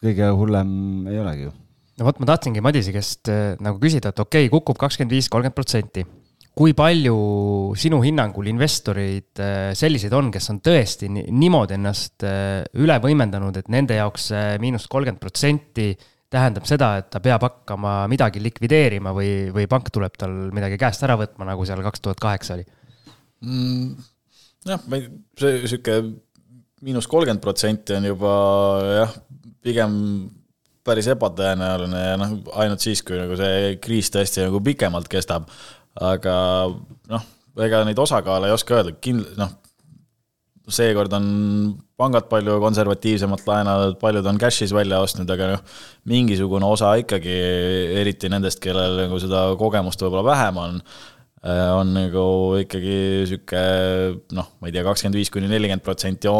kõige hullem ei olegi ju. no vot, ma tahtsingi Madise käest äh, nagu küsida, et okei okay,, kukub kakskümmend viis, kolmkümmend protsenti kui palju sinu hinnangul investoreid äh, selliseid on, kes on tõesti niimoodi ennast äh, üle võimendanud, et nende jaoks miinus kolmkümmend protsenti tähendab seda, et ta peab hakkama midagi likvideerima või, või pank tuleb tal midagi käest ära võtma, nagu seal kaks tuhat kaheksa oli mm,? jah, ma ei, see sihuke miinus kolmkümmend protsenti on juba jah, pigem päris ebatõenäoline ja noh, ainult siis, kui nagu see kriis tõesti nagu pikemalt kestab aga noh, ega neid osakaale ei oska öelda, kind-, noh, seekord on pangad palju konservatiivsemalt laenanud, paljud on cash'is välja ostnud, aga noh, mingisugune osa ikkagi, eriti nendest, kellel nagu seda kogemust võib-olla vähem on, äh, on nagu ikkagi sihuke noh, ma ei tea, kakskümmend viis kuni nelikümmend protsenti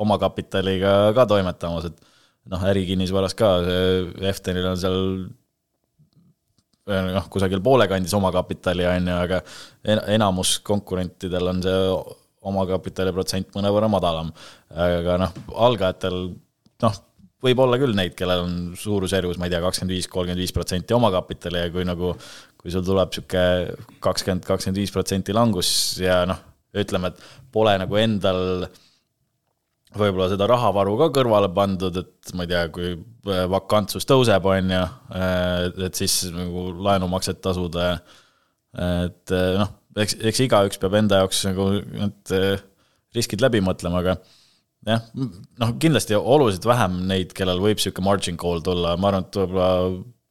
omakapitaliga ka toimetamas, et noh, ärikinnisvaras ka, Eftenil on seal noh, kusagil poole kandis omakapitali, on ju, aga enamus konkurentidel on see omakapitali protsent mõnevõrra madalam. aga noh, algajatel noh, võib olla küll neid, kellel on suurusjärgus, ma ei tea, kakskümmend viis, kolmkümmend viis protsenti omakapitali ja kui nagu, kui sul tuleb sihuke kakskümmend, kakskümmend viis protsenti langus ja noh, ütleme, et pole nagu endal võib-olla seda rahavaru ka kõrvale pandud, et ma ei tea, kui äh, vakantsus tõuseb, on ju, äh, et siis nagu laenumakset tasuda. et äh, noh, eks, eks igaüks peab enda jaoks nagu need riskid läbi mõtlema, aga jah, noh, kindlasti oluliselt vähem neid, kellel võib sihuke margin call tulla, ma arvan, et võib-olla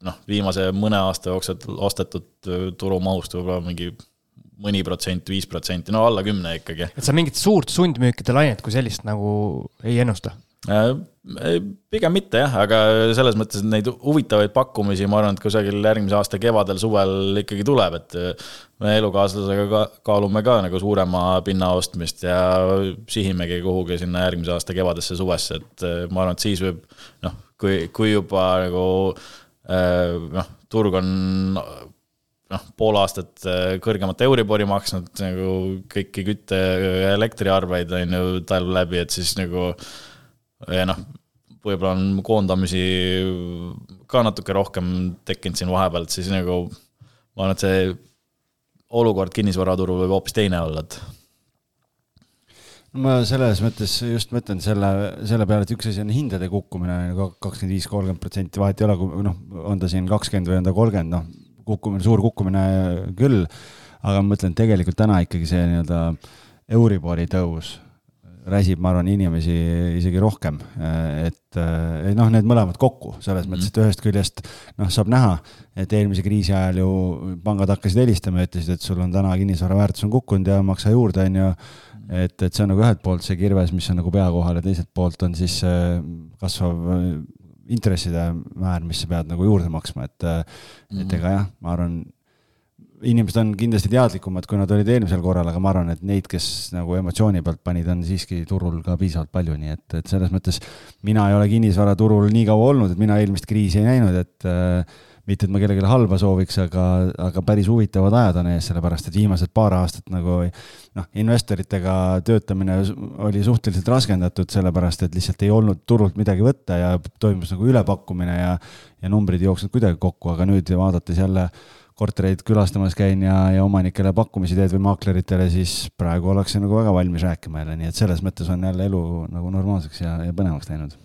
noh, viimase mõne aasta jooksul ostetud turumahust võib-olla mingi mõni protsent, viis protsenti, no alla kümne ikkagi. et sa mingit suurt sundmüükide lainet kui sellist nagu ei ennusta? Äh, pigem mitte jah, aga selles mõttes, et neid huvitavaid pakkumisi, ma arvan, et kusagil järgmise aasta kevadel-suvel ikkagi tuleb, et äh, me elukaaslasega ka kaalume ka nagu suurema pinna ostmist ja sihimegi kuhugi sinna järgmise aasta kevadesse, suvesse, et äh, ma arvan, et siis võib noh, kui, kui juba nagu noh, turg on noh, pool aastat äh, kõrgemat Euribori maksnud nagu kõiki kütte- elektriarveid on ju talv läbi, et siis nagu ja noh, võib-olla on koondamisi ka natuke rohkem tekkinud siin vahepeal, et siis nagu ma arvan, et see olukord kinnisvaraturul võib hoopis teine olla, et ma selles mõttes just mõtlen selle, selle peale, et üks asi on hindade kukkumine, kakskümmend viis, kolmkümmend protsenti, vahet ei ole, kui noh, on ta siin kakskümmend või on ta kolmkümmend, noh, kukkumine, suur kukkumine küll, aga ma mõtlen, tegelikult täna ikkagi see nii-öelda Euribori tõus räsib, ma arvan, inimesi isegi rohkem. et noh, need mõlemad kokku selles mõttes, et ühest küljest noh, saab näha, et eelmise kriisi ajal ju pangad hakkasid helistama ja ütlesid, et sul on täna kinnisvara väärtus on kukkunud ja maksa juurde, on ju. et, et see on nagu ühelt poolt see kirves, mis on nagu pea kohal ja teiselt poolt on siis kasvav intresside määr, mis sa pead nagu juurde maksma, et mm, et ega jah, ma arvan inimesed on kindlasti teadlikumad, kui nad olid eelmisel korral, aga ma arvan, et neid, kes nagu emotsiooni pealt panid, on siiski turul ka piisavalt palju, nii et, et selles mõttes mina ei ole kinnisvaraturul nii kaua olnud, et mina eelmist kriisi ei näinud, et äh, mitte, et ma kellelegi halba sooviks, aga, aga päris huvitavad ajad on ees, sellepärast et viimased paar aastat nagu noh, investoritega töötamine oli suhteliselt raskendatud, sellepärast et lihtsalt ei olnud turult midagi võtta ja toimus nagu ülepakkumine ja ja numbrid ei jooksnud kuidagi kokku, aga nüüd vaadates jälle kortereid külastamas käin ja, ja omanikele pakkumisi teed või maakleritele, siis praegu ollakse nagu väga valmis rääkima jälle, nii et selles mõttes on jälle elu nagu normaalseks ja, ja põnevaks läinud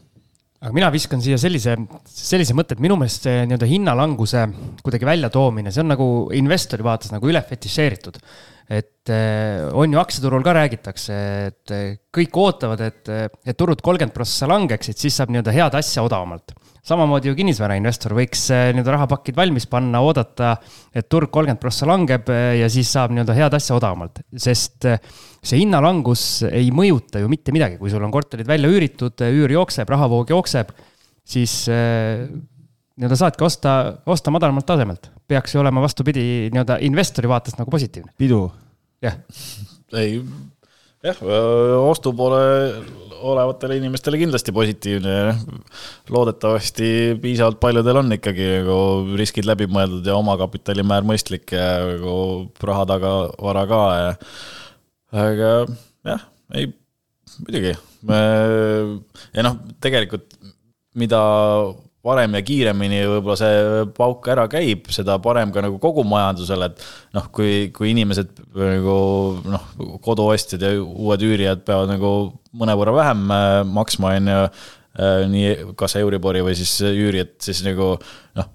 aga mina viskan siia sellise, sellise mõtte, et minu meelest see nii-öelda hinnalanguse kuidagi väljatoomine, see on nagu investori vaates nagu üle fetišeeritud. et eh, on ju aktsiaturul ka räägitakse, et kõik ootavad, et, et turud kolmkümmend prossa langeksid, siis saab nii-öelda head asja odavamalt samamoodi ju kinnisvarainvestor võiks äh, nii-öelda rahapakid valmis panna, oodata, et turg kolmkümmend prossa langeb äh, ja siis saab nii-öelda head asja odavamalt, sest äh, see hinnalangus ei mõjuta ju mitte midagi, kui sul on korterid välja üüritud, üür jookseb, rahavoog jookseb, siis nii-öelda saadki osta, osta madalamalt tasemelt. peaks ju olema vastupidi nii-öelda investori vaatest nagu positiivne. pidu. jah. ei, jah, ostu poole olevatele inimestele kindlasti positiivne. loodetavasti piisavalt paljudel on ikkagi nagu riskid läbi mõeldud ja omakapitalimäär mõistlik ja nagu raha tagavara ka ja. aga jah, ei, muidugi. ja noh, tegelikult mida varem ja kiiremini võib-olla see pauk ära käib, seda parem ka nagu kogu majandusele, et noh, kui, kui inimesed nagu noh, koduostjad ja uued üürijad peavad nagu mõnevõrra vähem äh, maksma, on ju, äh, nii kas Euribori või siis üüri, et siis nagu noh,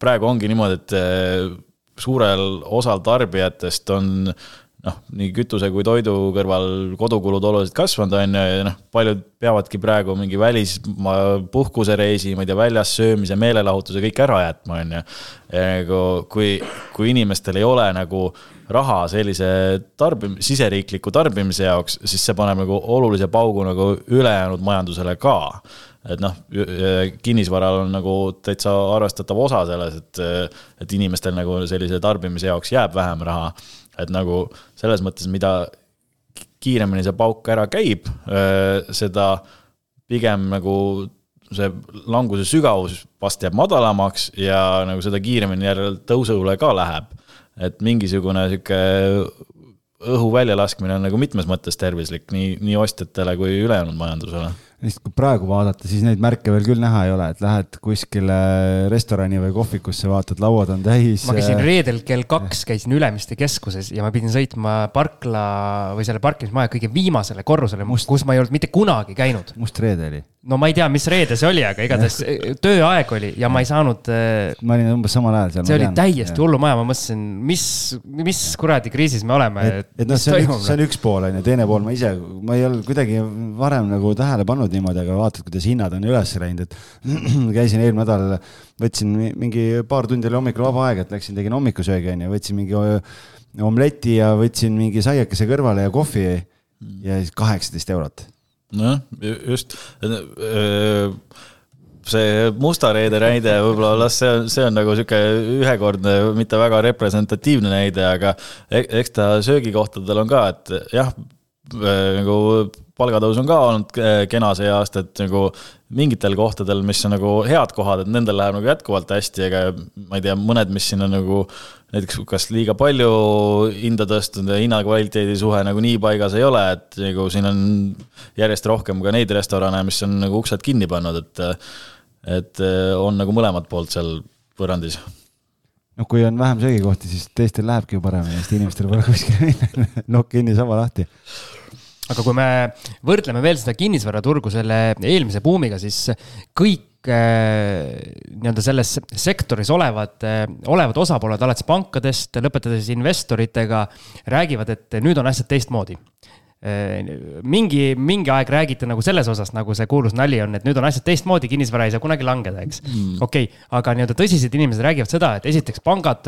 praegu ongi niimoodi, et äh, suurel osal tarbijatest on noh, nii kütuse kui toidu kõrval kodukulud oluliselt kasvanud, on ju, ja noh, paljud peavadki praegu mingi välismaa puhkusereisi, ma ei tea, väljas söömise, meelelahutuse kõik ära jätma, on ju. kui, kui inimestel ei ole nagu raha sellise tarbim-, siseriikliku tarbimise jaoks, siis see paneb nagu olulise paugu nagu ülejäänud majandusele ka et noh, kinnisvaral on nagu täitsa arvestatav osa selles, et, et inimestel nagu sellise tarbimise jaoks jääb vähem raha et nagu selles mõttes, mida kiiremini see pauk ära käib, seda pigem nagu see languse sügavus vast jääb madalamaks ja nagu seda kiiremini jälle tõusule ka läheb. et mingisugune sihuke õhu väljalaskmine on nagu mitmes mõttes tervislik nii, nii ostjatele kui ülejäänud majandusele lihtsalt kui praegu vaadata, siis neid märke veel küll näha ei ole, et lähed kuskile restorani või kohvikusse, vaatad, lauad on täis. ma käisin reedel kell kaks, käisin Ülemiste keskuses ja ma pidin sõitma parkla või selle parkimismaja kõige viimasele korrusele, kus ma ei olnud mitte kunagi käinud. must reede oli no ma ei tea, mis reede see oli, aga igatahes tööaeg oli ja ma ei saanud. Eh, ma olin umbes samal ajal seal. see oli tean, täiesti hullumaja, ma mõtlesin, mis, mis kuradi kriisis me oleme. et, et noh, see on üks, see on üks pool on ju, teine pool ma ise, ma ei olnud kuidagi varem nagu tähele pannud niimoodi, aga vaatad, kuidas hinnad on üles läinud, et käisin eelmine nädal, võtsin mingi paar tundi oli hommikul vaba aeg, et läksin, tegin hommikusöögi on ju, võtsin mingi omleti ja võtsin mingi saiakese kõrvale ja kohvi ja siis kaheksateist eurot. Nojah, just. See Musta reede näide võib-olla las see on, see on nagu sihuke ühekordne, mitte väga representatiivne näide, aga e-, eks ta söögikohtadel on ka, et jah, nagu palgatõus on ka olnud kena see aasta, et nagu mingitel kohtadel, mis on nagu head kohad, et nendel läheb nagu jätkuvalt hästi, aga ma ei tea, mõned, mis siin on nagu näiteks kas liiga palju hinda tõstnud ja hinna-kvaliteedi suhe nagu nii paigas ei ole, et nagu siin on järjest rohkem ka neid restorane, mis on nagu uksed kinni pannud, et et on nagu mõlemat poolt seal võrrandis. Noh, kui on vähem söögikohti, siis teistel lähebki ju paremini, sest inimestel pole kuskile minna, nokk kinni, saba lahti aga kui me võrdleme veel seda kinnisvaraturgu selle eelmise buumiga, siis kõik äh, nii-öelda selles sektoris olevad, äh, olevad osapooled, alates pankadest, lõpetades investoritega, räägivad, et nüüd on asjad teistmoodi. Mingi, mingi aeg räägiti nagu selles osas, nagu see kuulus nali on, et nüüd on asjad teistmoodi, kinnisvara ei saa kunagi langeda, eks. Mm.. okei okay,, aga nii-öelda tõsised inimesed räägivad seda, et esiteks pangad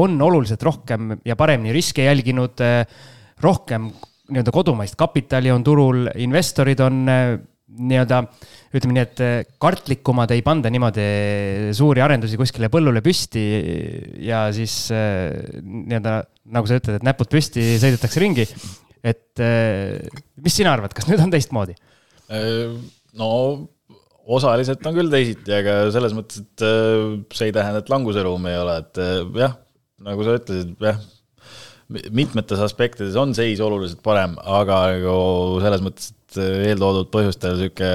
on oluliselt rohkem ja paremini riske jälginud, rohkem nii-öelda kodumaist kapitali on turul, investorid on nii-öelda ütleme nii, et eh, kartlikumad ei panda niimoodi suuri arendusi kuskile põllule püsti ja siis nii-öelda nagu sa ütled, et näpud püsti, sõidetakse ringi. et mis sina arvad, kas nüüd on teistmoodi? no osaliselt on küll teisiti, aga selles mõttes, et see ei tähenda, et languseruumi ei ole, et jah, nagu sa ütlesid, jah mitmetes aspektides on seis oluliselt parem, aga nagu selles mõttes, et eeltoodud põhjustel sihuke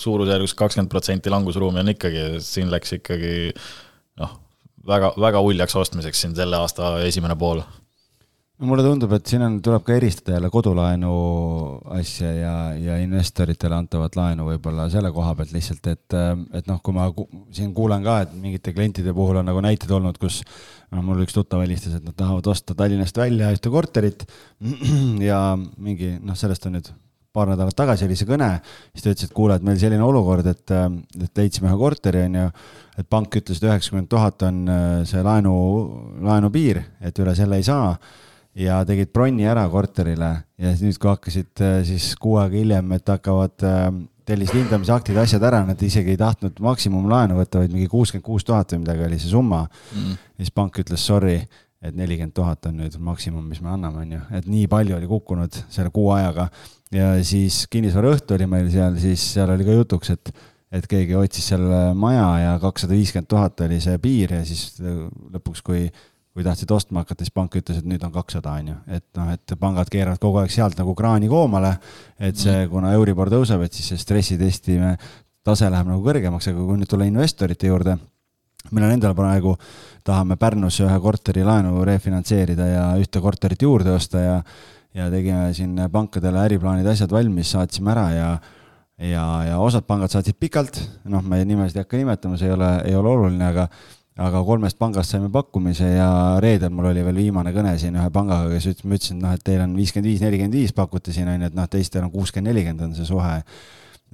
suurusjärgus kakskümmend protsenti langusruumi on ikkagi, siin läks ikkagi noh, väga, väga uljaks ostmiseks siin selle aasta esimene pool no mulle tundub, et siin on, tuleb ka eristada jälle kodulaenu asja ja, ja investoritele antavat laenu võib-olla selle koha pealt lihtsalt, et, et noh, kui ma siin kuulen ka, et mingite klientide puhul on nagu näited olnud, kus noh, mul üks tuttav helistas, et nad tahavad osta Tallinnast välja ühte korterit ja mingi noh, sellest on nüüd paar nädalat tagasi oli see kõne, siis ta ütles, et kuule, et meil selline olukord, et, et leidsime ühe korteri, on ju, et pank ütles, et üheksakümmend tuhat on see laenu, laenupiir, et üle selle ei saa ja tegid bronni ära korterile ja nüüd, kui hakkasid äh, siis kuu aega hiljem, et hakkavad äh, tellis hindamisaktid, asjad ära, nad isegi ei tahtnud maksimumlaenu võtta, vaid mingi kuuskümmend kuus tuhat või midagi oli see summa. Mm.. siis pank ütles sorry, et nelikümmend tuhat on nüüd maksimum, mis me anname, on ju, et nii palju oli kukkunud selle kuu ajaga. ja siis kinnisvaraõhtu oli meil seal, siis seal oli ka jutuks, et et keegi otsis seal maja ja kakssada viiskümmend tuhat oli see piir ja siis lõpuks, kui kui tahtsid ostma hakata, siis pank ütles, et nüüd on kakssada, on ju, et noh, et pangad keeravad kogu aeg sealt nagu kraani koomale. et see, mm. kuna Euribor tõuseb, et siis see stressitesti tase läheb nagu kõrgemaks, aga kui nüüd tulla investorite juurde, meil on endal praegu, tahame Pärnus ühe korteri laenu refinantseerida ja ühte korterit juurde osta ja ja tegime siin pankadele äriplaanid, asjad valmis, saatsime ära ja ja, ja osad pangad saatsid pikalt, noh, ma nimesid ei hakka nimetama, see ei ole, ei ole oluline, aga aga kolmest pangast saime pakkumise ja reedel mul oli veel viimane kõne siin ühe pangaga, kes ütles, ma ütlesin, et noh, et teil on viiskümmend viis, nelikümmend viis pakute siin on ju, et noh, teistel on kuuskümmend, nelikümmend on see suhe.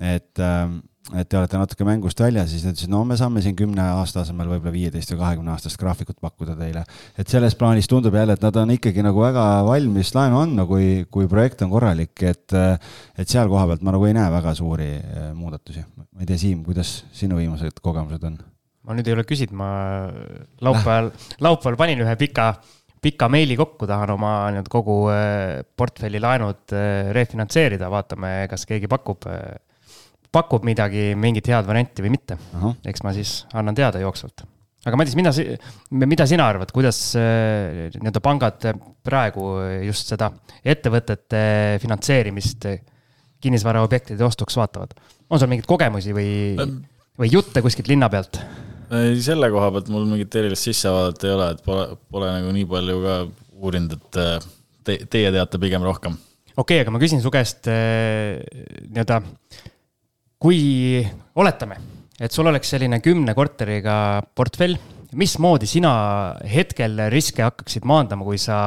et, ähm, et te olete natuke mängust väljas, siis nad ütlesid, no me saame siin kümne aasta asemel võib-olla viieteist või kahekümne aastast graafikut pakkuda teile. et selles plaanis tundub jälle, et nad on ikkagi nagu väga valmis laenu andma, kui, kui projekt on korralik, et, et seal koha pealt ma nagu ei näe väga suuri äh, muudatusi. ma ei tea, Siim, kuidas sinu viimased kogemused on? Ma nüüd ei ole küsinud, ma laupäeval, laupäeval panin ühe pika, pika meili kokku, tahan oma nii-öelda kogu äh, portfelli laenud äh, refinantseerida, vaatame, kas keegi pakub, äh, pakub midagi, mingit head varianti või mitte. eks ma siis annan teada jooksvalt. aga Madis, mida, mida sina arvad, kuidas nii-öelda pangad praegu just seda ettevõtete finantseerimist kinnisvaraobjektide ostuks vaatavad? on sul mingeid kogemusi või, või jutte kuskilt linna pealt? Ei, selle koha pealt mul mingit erilist sissevaadet ei ole, et pole, pole nagu nii palju ka uurinud, et äh, te, teie teate pigem rohkem. okei okay,, aga ma küsin su käest äh, nii-öelda, kui oletame, et sul oleks selline kümne korteriga portfell, mismoodi sina hetkel riske hakkaksid maandama, kui sa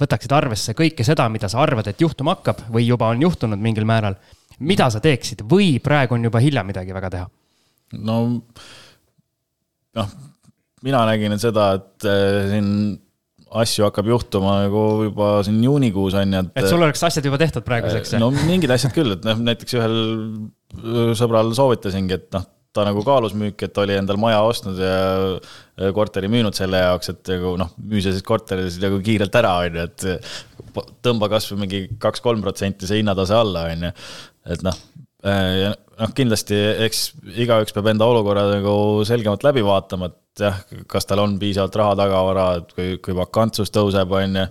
võtaksid arvesse kõike seda, mida sa arvad, et juhtuma hakkab või juba on juhtunud mingil määral. mida sa teeksid või praegu on juba hilja midagi väga teha? no noh, mina nägin et seda, et äh, siin asju hakkab juhtuma nagu juba siin juunikuus on ju, et. et sul oleks asjad juba tehtud praeguseks? no mingid asjad küll, et noh, näiteks ühel äh, sõbral soovitasingi, et noh, ta nagu kaalus müüki, et oli endal maja ostnud ja korteri müünud selle jaoks, et nagu noh, müü see siis korteri siis nagu kiirelt ära, on ju, et tõmba kasvõi mingi kaks-kolm protsenti see hinnatase alla, on ju. et noh, Äh, noh, kindlasti eks igaüks peab enda olukorra nagu selgemalt läbi vaatama, et jah, kas tal on piisavalt raha tagavara, et kui, kui vakantsus tõuseb, on ju.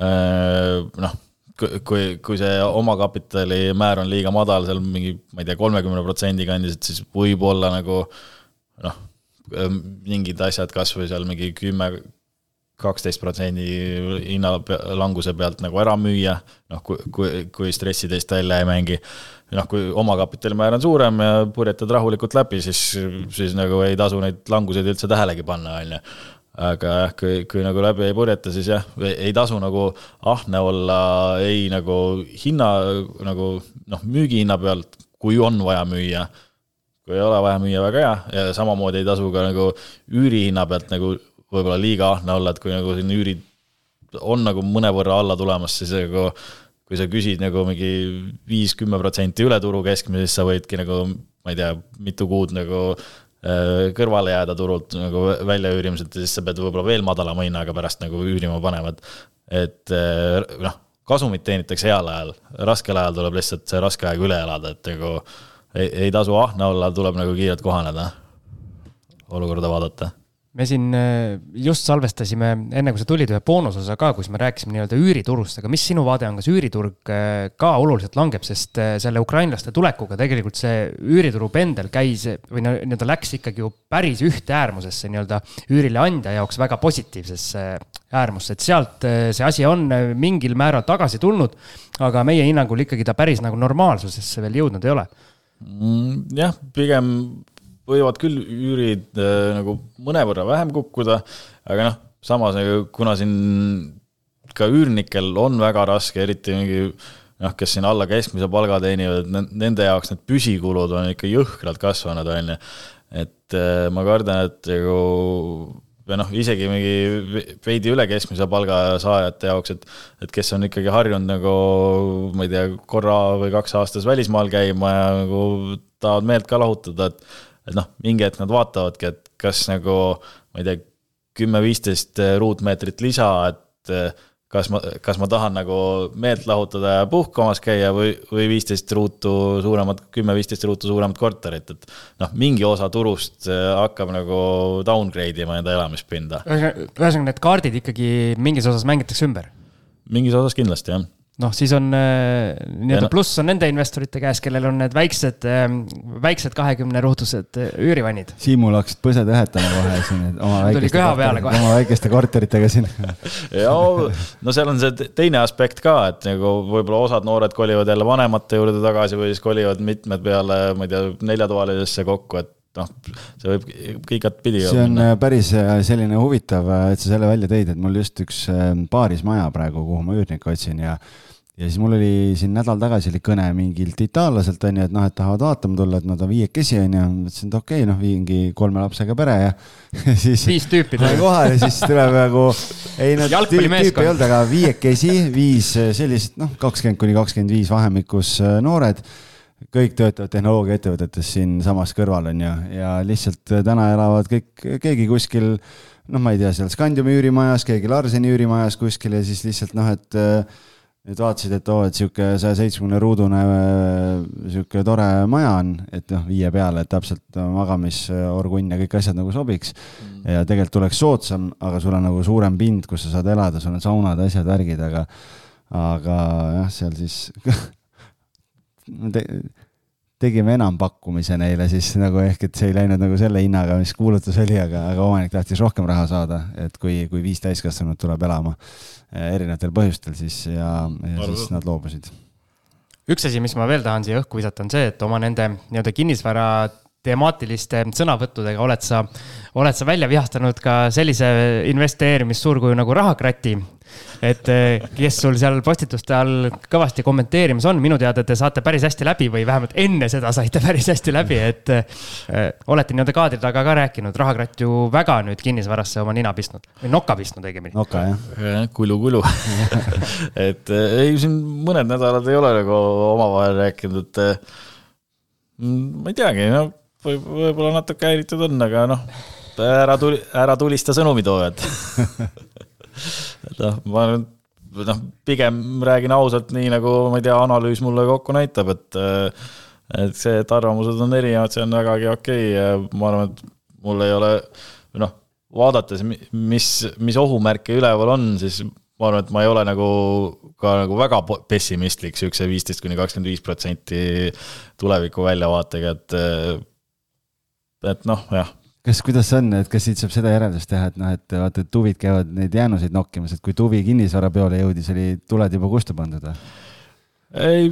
Äh, noh, kui, kui see omakapitali määr on liiga madal, seal mingi, ma ei tea, kolmekümne protsendi kandis, et siis võib-olla nagu noh, mingid asjad kasvõi seal mingi kümme, kaksteist protsendi hinnalanguse pealt nagu ära müüa, noh, kui, kui, kui stressi teist välja ei mängi. noh, kui omakapitalimäär on suurem ja purjetad rahulikult läbi, siis, siis nagu ei tasu neid languseid üldse tähelegi panna, on ju. aga jah, kui, kui nagu läbi ei purjeta, siis jah, ei tasu nagu ahne olla ei nagu hinna nagu noh, müügihinna pealt, kui on vaja müüa. kui ei ole vaja müüa, väga hea ja samamoodi ei tasu ka nagu üürihinna pealt nagu võib-olla liiga ahne olla, et kui nagu siin üürid on nagu mõnevõrra alla tulemas, siis nagu kui sa küsid nagu mingi viis-kümme protsenti üle turu keskmise, siis sa võidki nagu ma ei tea, mitu kuud nagu Äh, kõrvale jääda turult nagu väljaüürimiselt ja siis sa pead võib-olla veel madalama hinnaga pärast nagu üürima panema, et. et äh, noh, kasumit teenitakse heal ajal, raskel ajal tuleb lihtsalt see raske aeg üle elada, et nagu ei, ei tasu ahne olla, tuleb nagu kiirelt kohaneda, olukorda vaadata me siin äh, just salvestasime, enne kui sa tulid, ühe boonusosa ka, kus me rääkisime nii-öelda üüriturust, aga mis sinu vaade on, kas üüriturg äh, ka oluliselt langeb, sest äh, selle ukrainlaste tulekuga tegelikult see üürituru pendel käis või nii-öelda läks ikkagi ju päris ühte äärmusesse nii-öelda üürileandja jaoks väga positiivsesse äärmusse, et sealt see asi on mingil määral tagasi tulnud, aga meie hinnangul ikkagi ta päris nagu normaalsusesse veel jõudnud ei ole. Mm, jah, pigem võivad küll üürid äh, nagu mõnevõrra vähem kukkuda, aga noh, samas nagu kuna siin ka üürnikel on väga raske, eriti mingi noh, kes siin alla keskmise palga teenivad, nende jaoks need püsikulud on ikka jõhkralt kasvanud, on ju. et äh, ma kardan, et nagu või noh, isegi mingi veidi üle keskmise palga saajate jaoks, et et kes on ikkagi harjunud nagu ma ei tea, korra või kaks aastas välismaal käima ja nagu tahavad meelt ka lahutada, et et noh, mingi hetk nad vaatavadki, et kas nagu ma ei tea, kümme-viisteist ruutmeetrit lisa, et eh, kas ma, kas ma tahan nagu meelt lahutada ja puhkamas käia või, või viisteist ruutu suuremat, kümme-viisteist ruutu suuremat korterit, et noh, mingi osa turust eh, hakkab nagu downgrade ima enda elamispinda. ühesõnaga, need kaardid ikkagi mingis osas mängitakse ümber? mingis osas kindlasti, jah noh, siis on äh, nii-öelda no. pluss on nende investorite käes, kellel on need väiksed, ähm, väiksed kahekümne ruutused äh, üürivannid. Siimul hakkasid põsed õhetama kohe siin, et oma väikeste, oma väikeste korteritega siin ja no seal on see teine aspekt ka, et nagu võib-olla osad noored kolivad jälle vanemate juurde tagasi või siis kolivad mitmed peale, ma ei tea, neljatoalisesse kokku, et noh, see võib igatpidi. see on minna. Äh, päris selline huvitav, et sa selle välja tõid, et mul just üks paarismaja praegu, kuhu ma üürnikku otsin ja ja siis mul oli siin nädal tagasi oli kõne mingilt itaallaselt onju, et noh, et tahavad vaatama tulla, et nad on viiekesi onju, mõtlesin, et okei okay,, noh, mingi kolme lapsega pere ja siis. viis tüüpi tuli kohale, siis tuleb nagu, ei no tüüpi ei olnud, aga viiekesi, viis sellist noh, kakskümmend kuni kakskümmend viis vahemikus äh, noored kõik töötavad tehnoloogiaettevõtetes siinsamas kõrval on ju, ja lihtsalt äh, täna elavad kõik, keegi kuskil noh, ma ei tea, seal Scandiumi üürimajas, keegi Larseni üürimajas kuskil ja siis lihtsalt noh, et äh, nüüd vaatasid, et oo oh,, et sihuke saja seitsmekümne ruudune sihuke tore maja on, et noh, viie peale, et täpselt magamisorgunn ja kõik asjad nagu sobiks. Mm.. ja tegelikult tuleks soodsam, aga sul on nagu suurem pind, kus sa saad elada, sul on saunad, asjad, värgid, aga, aga jah, seal siis te, tegime enampakkumise neile siis nagu ehk, et see ei läinud nagu selle hinnaga, mis kuulutus oli, aga, aga omanik tahtis rohkem raha saada, et kui, kui viis täiskasvanut tuleb elama eh, erinevatel põhjustel, siis ja, ja siis nad loobusid. üks asi, mis ma veel tahan siia õhku visata, on see, et oma nende nii-öelda kinnisvara temaatiliste sõnavõttudega oled sa, oled sa välja vihastanud ka sellise investeerimissuurkuju nagu Rahakrati et eh, kes sul seal postituste all kõvasti kommenteerimas on, minu teada te saate päris hästi läbi või vähemalt enne seda saite päris hästi läbi, et äh, olete nii-öelda kaadri taga ka rääkinud, rahakratt ju väga nüüd kinnisvarasse oma nina pistnud või noka pistnud õigemini. noka jah. kulu, kulu et eh, ei, siin mõned nädalad ei ole nagu omavahel rääkinud, et ma ei teagi, no võib, võib-olla natuke häiritud on, aga noh, ära tuli, ära tulista sõnumitoojad noh, ma nüüd noh, pigem räägin ausalt, nii nagu ma ei tea, analüüs mulle kokku näitab, et et see, et arvamused on erinevad, see on vägagi okei okay ja ma arvan, et mul ei ole, noh, vaadates, mis, mis ohumärke üleval on, siis ma arvan, et ma ei ole nagu ka nagu väga pessimistlik siukse viisteist kuni kakskümmend viis protsenti tuleviku väljavaatega, et et noh, jah kas, kuidas see on, et kas siit saab seda järeldust teha, et noh, et vaata, et tuvid käivad neid jäänuseid nokkimas, et kui tuvi kinnisvarapeole jõudis, oli tuled juba kustu pandud või? ei,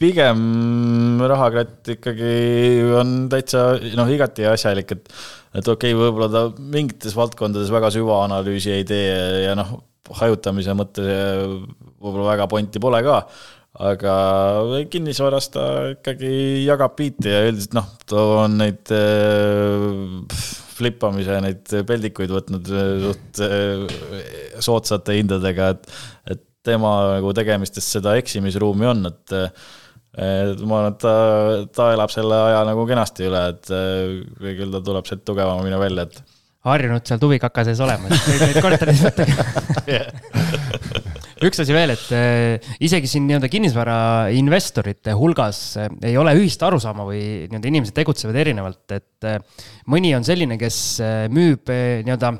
pigem rahakratt ikkagi on täitsa noh, igati asjalik, et, et okei okay,, võib-olla ta mingites valdkondades väga süvaanalüüsi ei tee ja noh, hajutamise mõttes võib-olla väga pointi pole ka aga kinnisvaras ta ikkagi jagab biiti ja üldiselt noh, ta on neid äh, flippamise neid peldikuid võtnud äh, suht äh, soodsate hindadega, et, et tema nagu tegemistes seda eksimisruumi on, et et ma arvan, et ta, ta elab selle aja nagu kenasti üle, et küll ta tuleb sealt tugevamini välja, et. harjunud seal tubikaka sees olema, et neid korteris võtta üks asi veel, et äh, isegi siin nii-öelda kinnisvarainvestorite hulgas äh, ei ole ühist arusaama või nii-öelda inimesed tegutsevad erinevalt, et äh, mõni on selline, kes müüb nii-öelda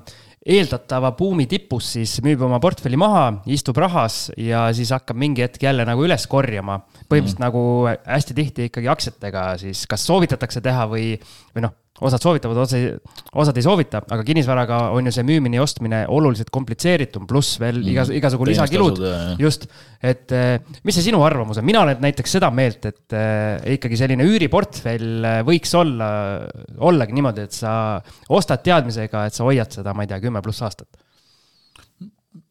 eeldatava buumi tipus siis müüb oma portfelli maha, istub rahas ja siis hakkab mingi hetk jälle nagu üles korjama. põhimõtteliselt mm. nagu hästi tihti ikkagi aktsiatega siis kas soovitatakse teha või, või noh, osad soovitavad, osad, osad ei soovita, aga kinnisvaraga on ju see müümine ja ostmine oluliselt komplitseeritum, pluss veel mm. igas, igasugu lisakilud. just, et eh, mis see sinu arvamus on, mina olen näiteks seda meelt, et äh, ikkagi selline üüriportfell eh, võiks olla, ollagi niimoodi, et sa ostad teadmisega, et sa hoiad seda, ma ei tea, kümme pluss aastat.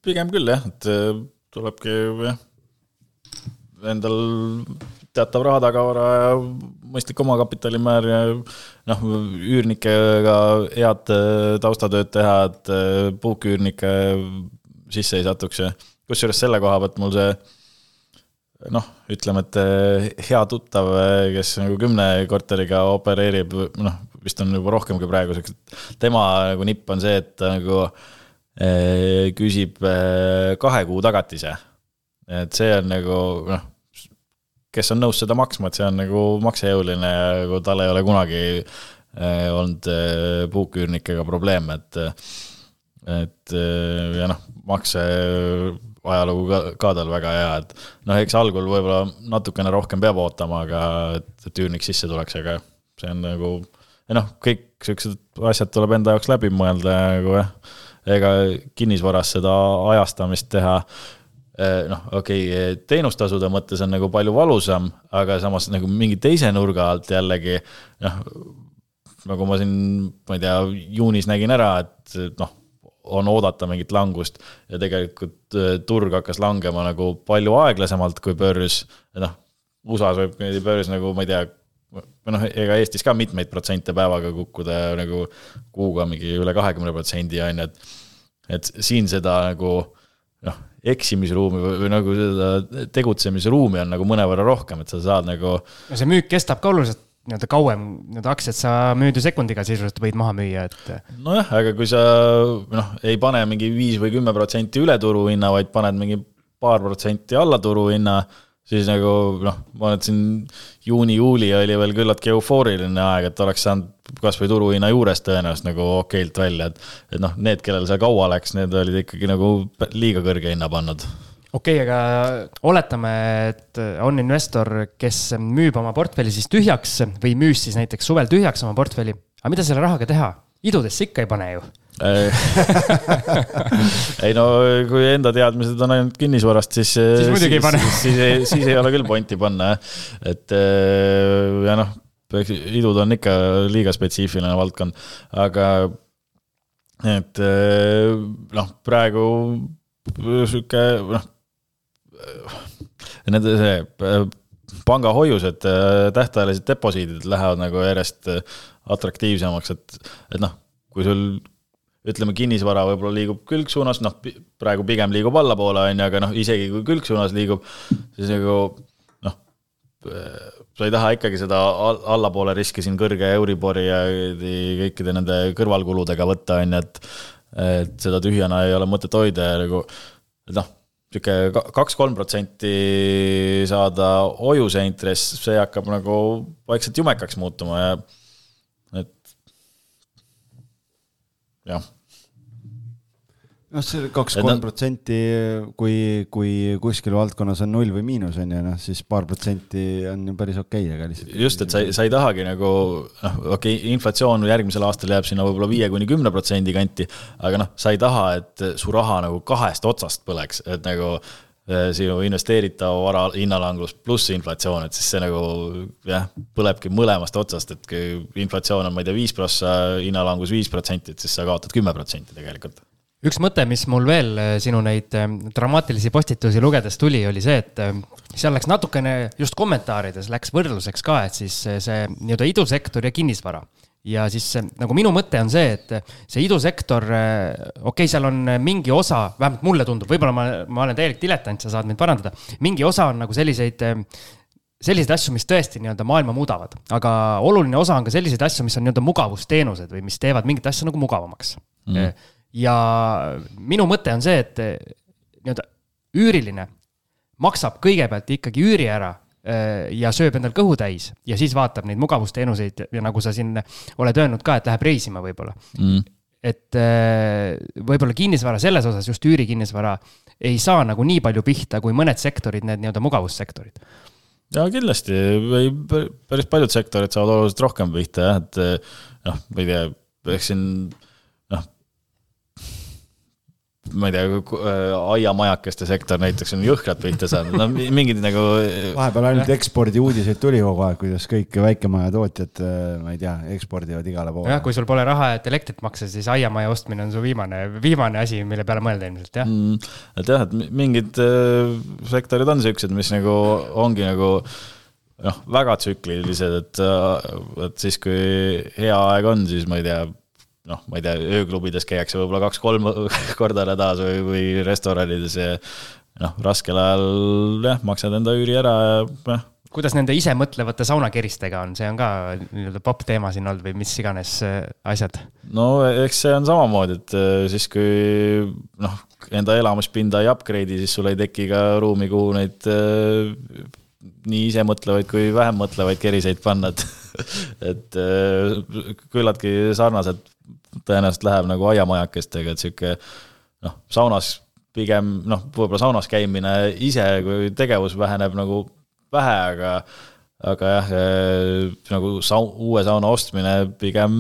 pigem küll jah, et tulebki jah, endal teatav rahatagavara ja mõistlik omakapitalimäär ja noh, üürnikega head äh, taustatööd teha, et äh, puuküürnike sisse ei satuks ja kusjuures selle koha pealt mul see noh, ütleme, et äh, hea tuttav, kes nagu kümne korteriga opereerib, noh, vist on juba rohkem kui praeguseks, tema nagu nipp on see, et ta nagu küsib kahe kuu tagatise. et see on nagu noh, kes on nõus seda maksma, et see on nagu maksejõuline ja nagu tal ei ole kunagi äh, olnud äh, puuküürnikega probleeme, et et äh, ja noh, makse ajalugu ka, ka tal väga hea, et noh, eks algul võib-olla natukene rohkem peab ootama, aga et, et üürnik sisse tuleks, aga see on nagu, noh, kõik siuksed asjad tuleb enda jaoks läbi mõelda ja nagu jah, ega kinnisvaras seda ajastamist teha noh, okei okay,, teenustasude mõttes on nagu palju valusam, aga samas nagu mingi teise nurga alt jällegi noh, nagu ma siin, ma ei tea, juunis nägin ära, et noh, on oodata mingit langust ja tegelikult äh, turg hakkas langema nagu palju aeglasemalt kui börs. noh, USA-s võib niimoodi börs nagu, ma ei tea, või noh, ega Eestis ka mitmeid protsente päevaga kukkuda nagu kuuga mingi üle kahekümne protsendi on ju, et. et siin seda nagu noh eksimisruumi või, või nagu seda tegutsemisruumi on nagu mõnevõrra rohkem, et sa saad nagu. no see müük kestab ka oluliselt nii-öelda kauem, need aktsiad sa müüd ju sekundiga sisuliselt võid maha müüa, et. nojah, aga kui sa noh, ei pane mingi viis või kümme protsenti üle turuhinna, vaid paned mingi paar protsenti alla turuhinna siis nagu noh, ma arvan, et siin juuni-juuli oli veel küllaltki eufooriline aeg, et oleks saanud kasvõi turuhinna juures tõenäoliselt nagu okeilt välja, et. et noh, need, kellel see kaua läks, need olid ikkagi nagu liiga kõrge hinna pannud. okei okay,, aga oletame, et on investor, kes müüb oma portfelli siis tühjaks või müüs siis näiteks suvel tühjaks oma portfelli. aga mida selle rahaga teha? idudesse ikka ei pane ju ei no kui enda teadmised on ainult kinnisvarast, siis. siis muidugi ei pane. siis, siis, siis, ei ole küll pointi panna jah, et äh, ja noh, idud on ikka liiga spetsiifiline valdkond, aga et äh, noh, praegu sihuke noh, nende see pangahoiused, tähtajalised deposiidid lähevad nagu järjest atraktiivsemaks, et, et noh, kui sul ütleme, kinnisvara võib-olla liigub külgsuunas, noh, praegu pigem liigub allapoole, on ju, aga noh, isegi kui külgsuunas liigub, siis nagu noh, sa ei taha ikkagi seda allapoole riski siin kõrge Euribori ja kõikide nende kõrvalkuludega võtta, on ju, et et seda tühjana ei ole mõtet hoida ja nagu noh, niisugune kaks-kolm protsenti saada hoiuse intress, see hakkab nagu vaikselt jumekaks muutuma ja jah noh, see kaks-kolm protsenti, kui, kui kuskil valdkonnas on null või miinus, on ju, noh, siis paar protsenti on ju päris okei okay,, aga lihtsalt. just, et sa ei, sa ei tahagi nagu noh, okei okay,, inflatsioon järgmisel aastal jääb sinna võib-olla viie kuni kümne protsendi kanti, aga noh, sa ei taha, et su raha nagu kahest otsast põleks, et nagu sinu investeeritava vara hinnalangus pluss inflatsioon, et siis see nagu jah, põlebki mõlemast otsast, et kui inflatsioon on, ma ei tea, viis prossa, hinnalangus viis protsenti, et siis sa kaotad kümme protsenti tegelikult üks mõte, mis mul veel äh, sinu neid äh, dramaatilisi postitusi lugedes tuli, oli see, et äh, seal läks natukene just kommentaarides läks võrdluseks ka, et siis see nii-öelda idusektor ja kinnisvara. Ja siis nagu minu mõte on see, et see idusektor, okei okay,, seal on mingi osa, vähemalt mulle tundub, võib-olla ma, ma olen täielik diletant, sa saad mind parandada. mingi osa on nagu selliseid, selliseid asju, mis tõesti nii-öelda maailma muudavad, aga oluline osa on ka selliseid asju, mis on nii-öelda mugavusteenused või mis teevad mingit asja nagu mugavamaks. Mm ja minu mõte on see, et nii-öelda üüriline maksab kõigepealt ikkagi üüri ära äh, ja sööb endal kõhu täis ja siis vaatab neid mugavusteenuseid ja nagu sa siin oled öelnud ka, et läheb reisima võib-olla. Mm.. et äh, võib-olla kinnisvara selles osas, just üürikinnisvara, ei saa nagu nii palju pihta kui mõned sektorid, need nii-öelda mugavussektorid. ja kindlasti, päris paljud sektorid saavad oluliselt rohkem pihta jah, et noh, ma ei tea, eks siin ma ei tea, äh, aiamajakeste sektor näiteks on jõhkralt pihta saanud, no mingid nagu. vahepeal ainult ekspordiuudiseid tuli kogu aeg, kuidas kõik väikemajatootjad, äh, ma ei tea, ekspordivad igale poole. jah, kui sul pole raha, et elektrit maksta, siis aiamaja ostmine on su viimane, viimane asi, mille peale mõelda ilmselt, jah mm,. et jah, et mingid äh, sektorid on siuksed, mis nagu ongi nagu noh, väga tsüklilised, et, et siis, kui hea aeg on, siis ma ei tea noh, ma ei tea, ööklubides käiakse võib-olla kaks-kolm korda nädalas või, või restoranides ja noh, raskel ajal jah, maksad enda üüri ära ja noh. kuidas nende isemõtlevate saunakeristega on, see on ka nii-öelda popp teema siin olnud või mis iganes äh, asjad? no eks see on samamoodi, et äh, siis kui noh, enda elamispinda ei upgrade'i, siis sul ei teki ka ruumi, kuhu neid äh, nii isemõtlevaid kui vähem mõtlevaid keriseid panna, et et küllaltki sarnased tõenäoliselt läheb nagu aiamajakestega, et sihuke noh, saunas pigem noh, võib-olla saunas käimine ise kui tegevus väheneb nagu vähe, aga aga jah, nagu sau-, uue sauna ostmine pigem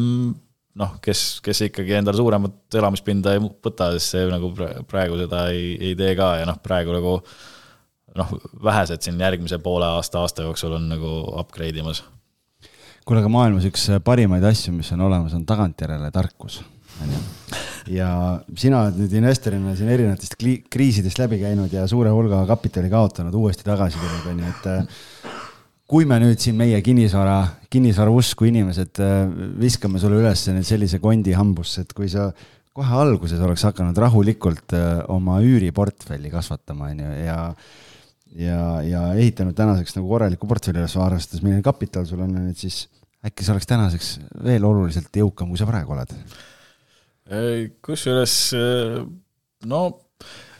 noh, kes, kes ikkagi endale suuremat elamispinda ei võta, siis see nagu praegu seda ei, ei tee ka ja noh, praegu nagu noh, vähesed siin järgmise poole aasta, aasta jooksul on nagu upgrade imas kuule, aga maailmas üks äh, parimaid asju, mis on olemas, on tagantjärele tarkus, onju. ja sina oled nüüd investorina siin erinevatest kriisidest läbi käinud ja suure hulga kapitali kaotanud, uuesti tagasi tulnud, onju, et äh, kui me nüüd siin meie kinnisvara, kinnisvara usku inimesed äh, viskame sulle üles nüüd sellise kondi hambusse, et kui sa kohe alguses oleks hakanud rahulikult oma üüriportfelli kasvatama, onju, ja ja, ja ehitanud tänaseks nagu korraliku portfelli üles, arvestades, milline kapital sul on, et siis äkki sa oleks tänaseks veel oluliselt jõukam, kui sa praegu oled? kusjuures no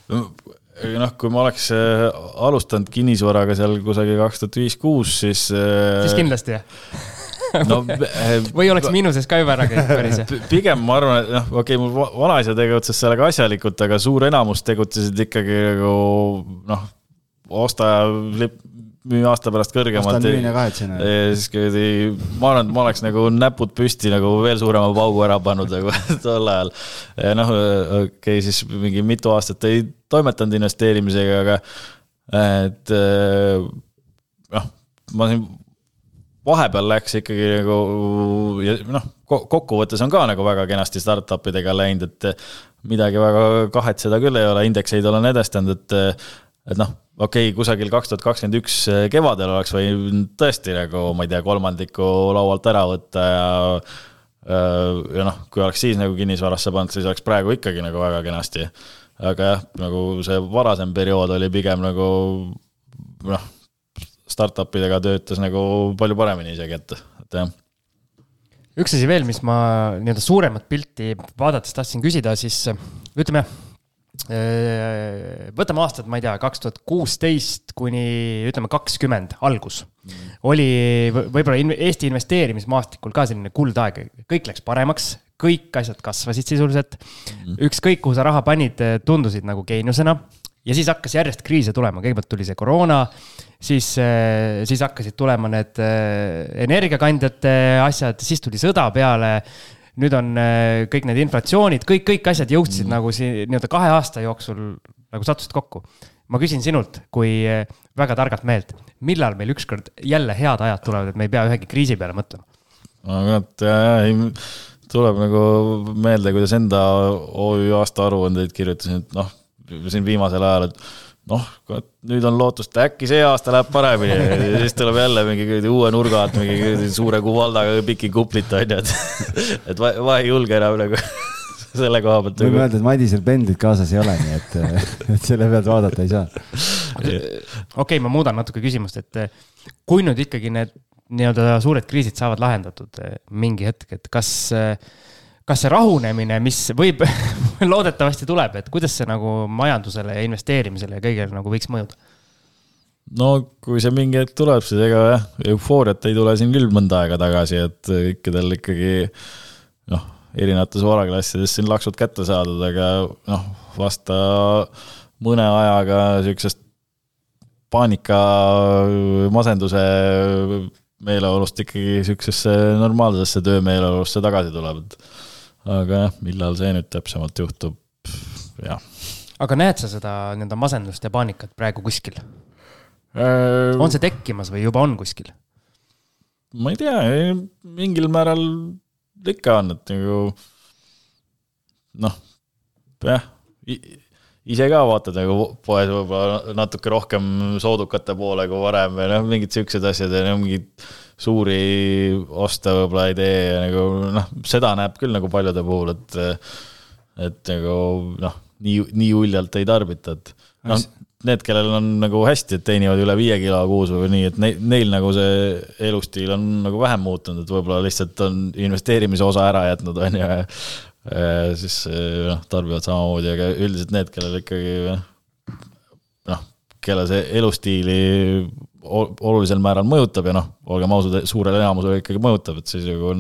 noh, kui ma oleks äh, alustanud kinnisvaraga seal kusagil kaks tuhat viis-kuus, siis. Äh, siis kindlasti jah no, või oleks miinuses ka juba ära käinud päris? pigem ma arvan, et noh, okei okay,, mul vanaisa tegutses sellega asjalikult, aga suur enamus tegutsesid ikkagi nagu noh osta müü aasta pärast kõrgemalt. siis kuradi, ma arvan, et ma oleks nagu näpud püsti nagu veel suurema paugu ära pannud nagu tol ajal. noh, okei okay,, siis mingi mitu aastat ei toimetanud investeerimisega, aga et noh, ma siin vahepeal läks ikkagi nagu ja noh, kokkuvõttes on ka nagu väga kenasti startup idega läinud, et midagi väga kahetseda küll ei ole, indekseid olen edestanud, et et noh, okei okay,, kusagil kaks tuhat kakskümmend üks eh, kevadel oleks võinud tõesti nagu, ma ei tea, kolmandiku laualt ära võtta ja eh, ja noh, kui oleks siis nagu kinnisvarasse pannud, siis oleks praegu ikkagi nagu väga kenasti. aga jah, nagu see varasem periood oli pigem nagu noh, startup idega töötas nagu palju paremini isegi, et, et jah üks asi veel, mis ma nii-öelda suuremat pilti vaadates tahtsin küsida, siis ütleme Äh, võtame aastad, ma ei tea, kaks tuhat kuusteist kuni ütleme kakskümmend algus. Mm.. oli võib-olla Eesti investeerimismaastikul ka selline kuldaeg, kõik läks paremaks, kõik asjad kasvasid sisuliselt. Mm.. ükskõik, kuhu sa raha panid, tundusid nagu geeniusena. ja siis hakkas järjest kriise tulema, kõigepealt tuli see koroona, siis, äh, siis hakkasid tulema need äh, energiakandjate asjad, siis tuli sõda peale nüüd on äh, kõik need inflatsioonid, kõik, kõik asjad jõudsid mm. nagu siin nii-öelda kahe aasta jooksul nagu sattusid kokku. ma küsin sinult kui eh, väga targalt mehelt, millal meil ükskord jälle head ajad tulevad, et me ei pea ühegi kriisi peale mõtlema? no kurat, tuleb nagu meelde, kuidas enda OÜ aastaaruandeid kirjutasin, et noh, siin viimasel ajal, et noh, nüüd on lootust, äkki see aasta läheb paremini ja siis tuleb jälle mingi uue nurga alt mingi suure kuvaldaga piki kuplit on ju, et, et ma ei julge enam nagu selle koha pealt. võime öelda, et Madisel pendlit kaasas ei ole, nii et, et selle pealt vaadata ei saa. okei ma muudan natuke küsimust, et kui nüüd ikkagi need nii-öelda suured kriisid saavad lahendatud eh, mingi hetk, et kas, eh, kas see rahunemine, mis võib loodetavasti tuleb, et kuidas see nagu majandusele ja investeerimisele ja kõigele nagu võiks mõjuda? no kui see mingi hetk tuleb, siis ega jah, eufooriat ei tule siin küll mõnda aega tagasi, et kõikidel ikkagi noh, erinevates varaklassides siin laksud kätte saadud, aga noh, vasta mõne ajaga sihukesest paanika, masenduse meeleolust ikkagi sihukesesse normaalsesse töömeeleolusse tagasi tuleb, et aga jah, millal see nüüd täpsemalt juhtub, jah. aga näed sa seda nii-öelda masendust ja paanikat praegu kuskil äh...? on see tekkimas või juba on kuskil? ma ei tea, mingil määral ikka on, et nagu noh, jah, ise ka vaatad nagu poes võib-olla natuke rohkem soodukate poole kui varem või noh, mingid siuksed asjad ja no mingeid suuri oste võib-olla ei tee ja nagu noh, seda näeb küll nagu paljude puhul, et et nagu noh, nii, nii uljalt ei tarbita, et noh, need, kellel on nagu hästi, et teenivad üle viie kilo kuus või nii, et neil, neil nagu see elustiil on nagu vähem muutunud, et võib-olla lihtsalt on investeerimise osa ära jätnud, on ju, siis noh, tarbivad samamoodi, aga üldiselt need, kellel ikkagi noh, kelle see elustiili olulisel määral mõjutab ja noh, olgem ausad, suurele enamusele ikkagi mõjutab, et siis nagu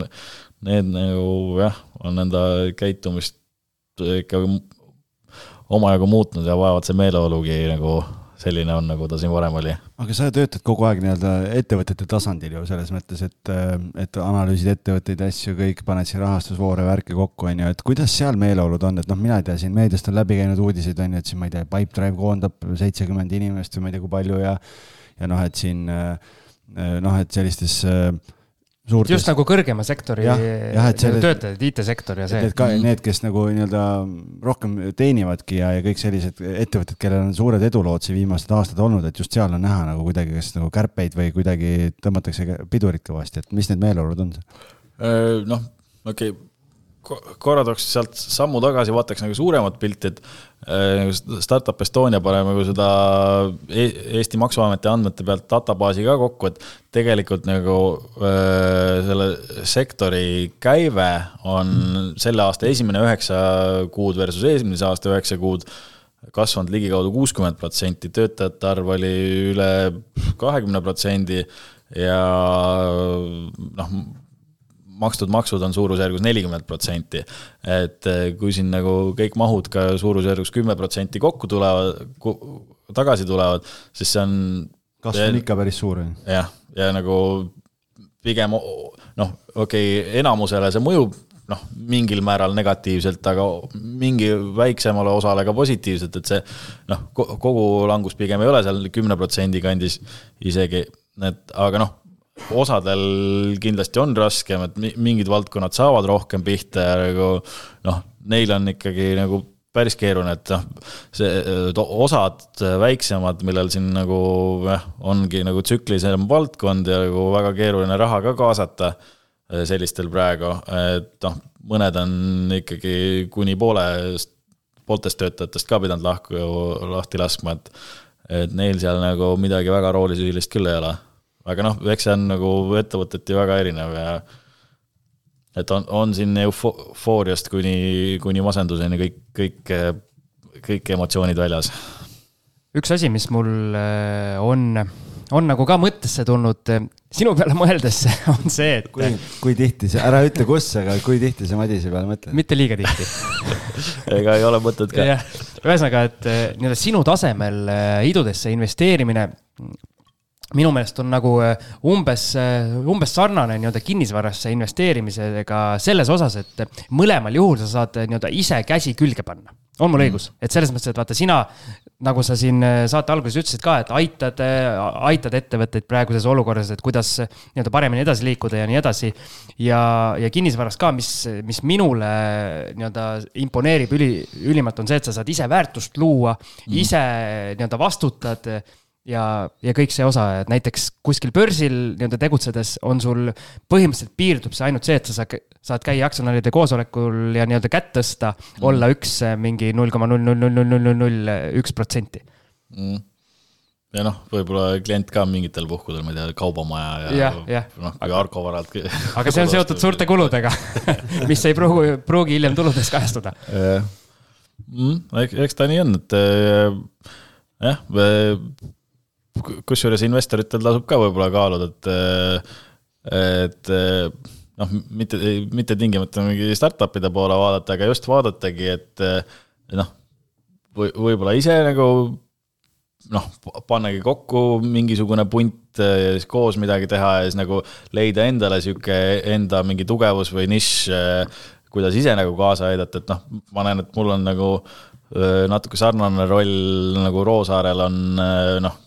need nagu jah, on enda käitumist ikka omajagu muutnud ja vajavad see meeleolugi nagu selline on, nagu ta siin varem oli. aga sa töötad kogu aeg nii-öelda ettevõtete tasandil ju selles mõttes, et, et analüüsid ettevõtteid asju, kõik paned siin rahastusvoore, värke kokku, on ju, et kuidas seal meeleolud on, et noh, mina ei tea, siin meediast on läbi käinud uudiseid, on ju, et siin ma ei tea, Pipedrive koondab seitsekümmend inimest või ma ei tea, kui palju ja ja noh, et siin noh, et sellistes äh, suurtes. just nagu kõrgema sektori ja, ja, nagu töötajad, IT-sektor ja see. Need ka need, kes nagu nii-öelda rohkem teenivadki ja, ja kõik sellised ettevõtted, kellel on suured edulood siin viimased aastad olnud, et just seal on näha nagu kuidagi, kas nagu kärpeid või kuidagi tõmmatakse pidurit kõvasti, et mis need meeleolud on? Äh, noh, okei okay korra tooks sealt sammu tagasi, vaataks nagu suuremat pilti, et äh, Startup Estonia paneb nagu seda e Eesti Maksuameti andmete pealt databaasi ka kokku, et tegelikult nagu äh, selle sektori käive on selle aasta esimene üheksa kuud versus eelmise aasta üheksa kuud kasvanud ligikaudu kuuskümmend protsenti, töötajate arv oli üle kahekümne protsendi ja noh, makstud maksud on suurusjärgus nelikümmend protsenti. et eh, kui siin nagu kõik mahud ka suurusjärgus kümme protsenti kokku tulevad, tagasi tulevad, siis see on. kasv on ikka päris suur. jah, ja nagu pigem noh, okei okay,, enamusele see mõjub noh, mingil määral negatiivselt, aga mingi väiksemale osale ka positiivselt, et see noh, kogu langus pigem ei ole seal kümne protsendi kandis isegi, et aga noh osadel kindlasti on raskem, et mingid valdkonnad saavad rohkem pihta ja nagu noh, neil on ikkagi nagu päris keeruline, et noh, see osad väiksemad, millel siin nagu jah, ongi nagu tsüklilisem valdkond ja nagu väga keeruline raha ka kaasata eh, sellistel praegu, et noh, mõned on ikkagi kuni poolest, pooltest töötajatest ka pidanud lahku, lahti laskma, et et neil seal nagu midagi väga roolisüülist küll ei ole aga noh, eks see on nagu ettevõteti väga erinev ja et on, on siin eufooriast kuni, kuni masenduseni kõik, kõik, kõik emotsioonid väljas. üks asi, mis mul äh, on, on nagu ka mõttesse tulnud äh, sinu peale mõeldes, on see, et. kui, kui tihti see, ära ütle kus, aga kui tihti sa Madise peale mõtled? mitte liiga tihti ega ei ole mõtet ka. ühesõnaga, et äh, nii-öelda sinu tasemel idudesse investeerimine minu meelest on nagu äh, umbes, äh, umbes sarnane nii-öelda kinnisvarasse investeerimisega selles osas, et mõlemal juhul sa saad äh, nii-öelda ise käsi külge panna. on mul mm. õigus, et selles mõttes, et vaata, sina nagu sa siin äh, saate alguses ütlesid ka, et aitad, aitad ettevõtteid praeguses olukorras, et kuidas nii-öelda paremini edasi liikuda ja nii edasi. ja, ja kinnisvaras ka, mis, mis minule nii-öelda imponeerib üli, ülimalt, on see, et sa saad ise väärtust luua mm., ise nii-öelda vastutad ja, ja kõik see osa, et näiteks kuskil börsil nii-öelda tegutsedes on sul põhimõtteliselt piirdub see ainult see, et sa saad, saad käia aktsionäride koosolekul ja nii-öelda kätt tõsta mm., olla üks mingi null koma null null null null null null null üks protsenti. Mm. ja noh, võib-olla klient ka mingitel puhkudel, ma ei tea, kaubamaja ja, ja, noh, kui Arko varalt. aga see on seotud suurte kuludega mis ei pruugi, pruugi hiljem tuludes kajastuda. Mm, eks ta nii on, et jah kusjuures investoritel tasub ka võib-olla kaaluda, et, et noh, mitte, mitte tingimata mingi startup'ide poole vaadata, aga just vaadatagi, et noh, või võib-olla ise nagu noh, pannagi kokku mingisugune punt siis koos midagi teha ja siis nagu leida endale sihuke enda mingi tugevus või nišš, kuidas ise nagu kaasa aidata, et noh, ma näen, et mul on nagu natuke sarnane roll nagu Roosaarel on noh,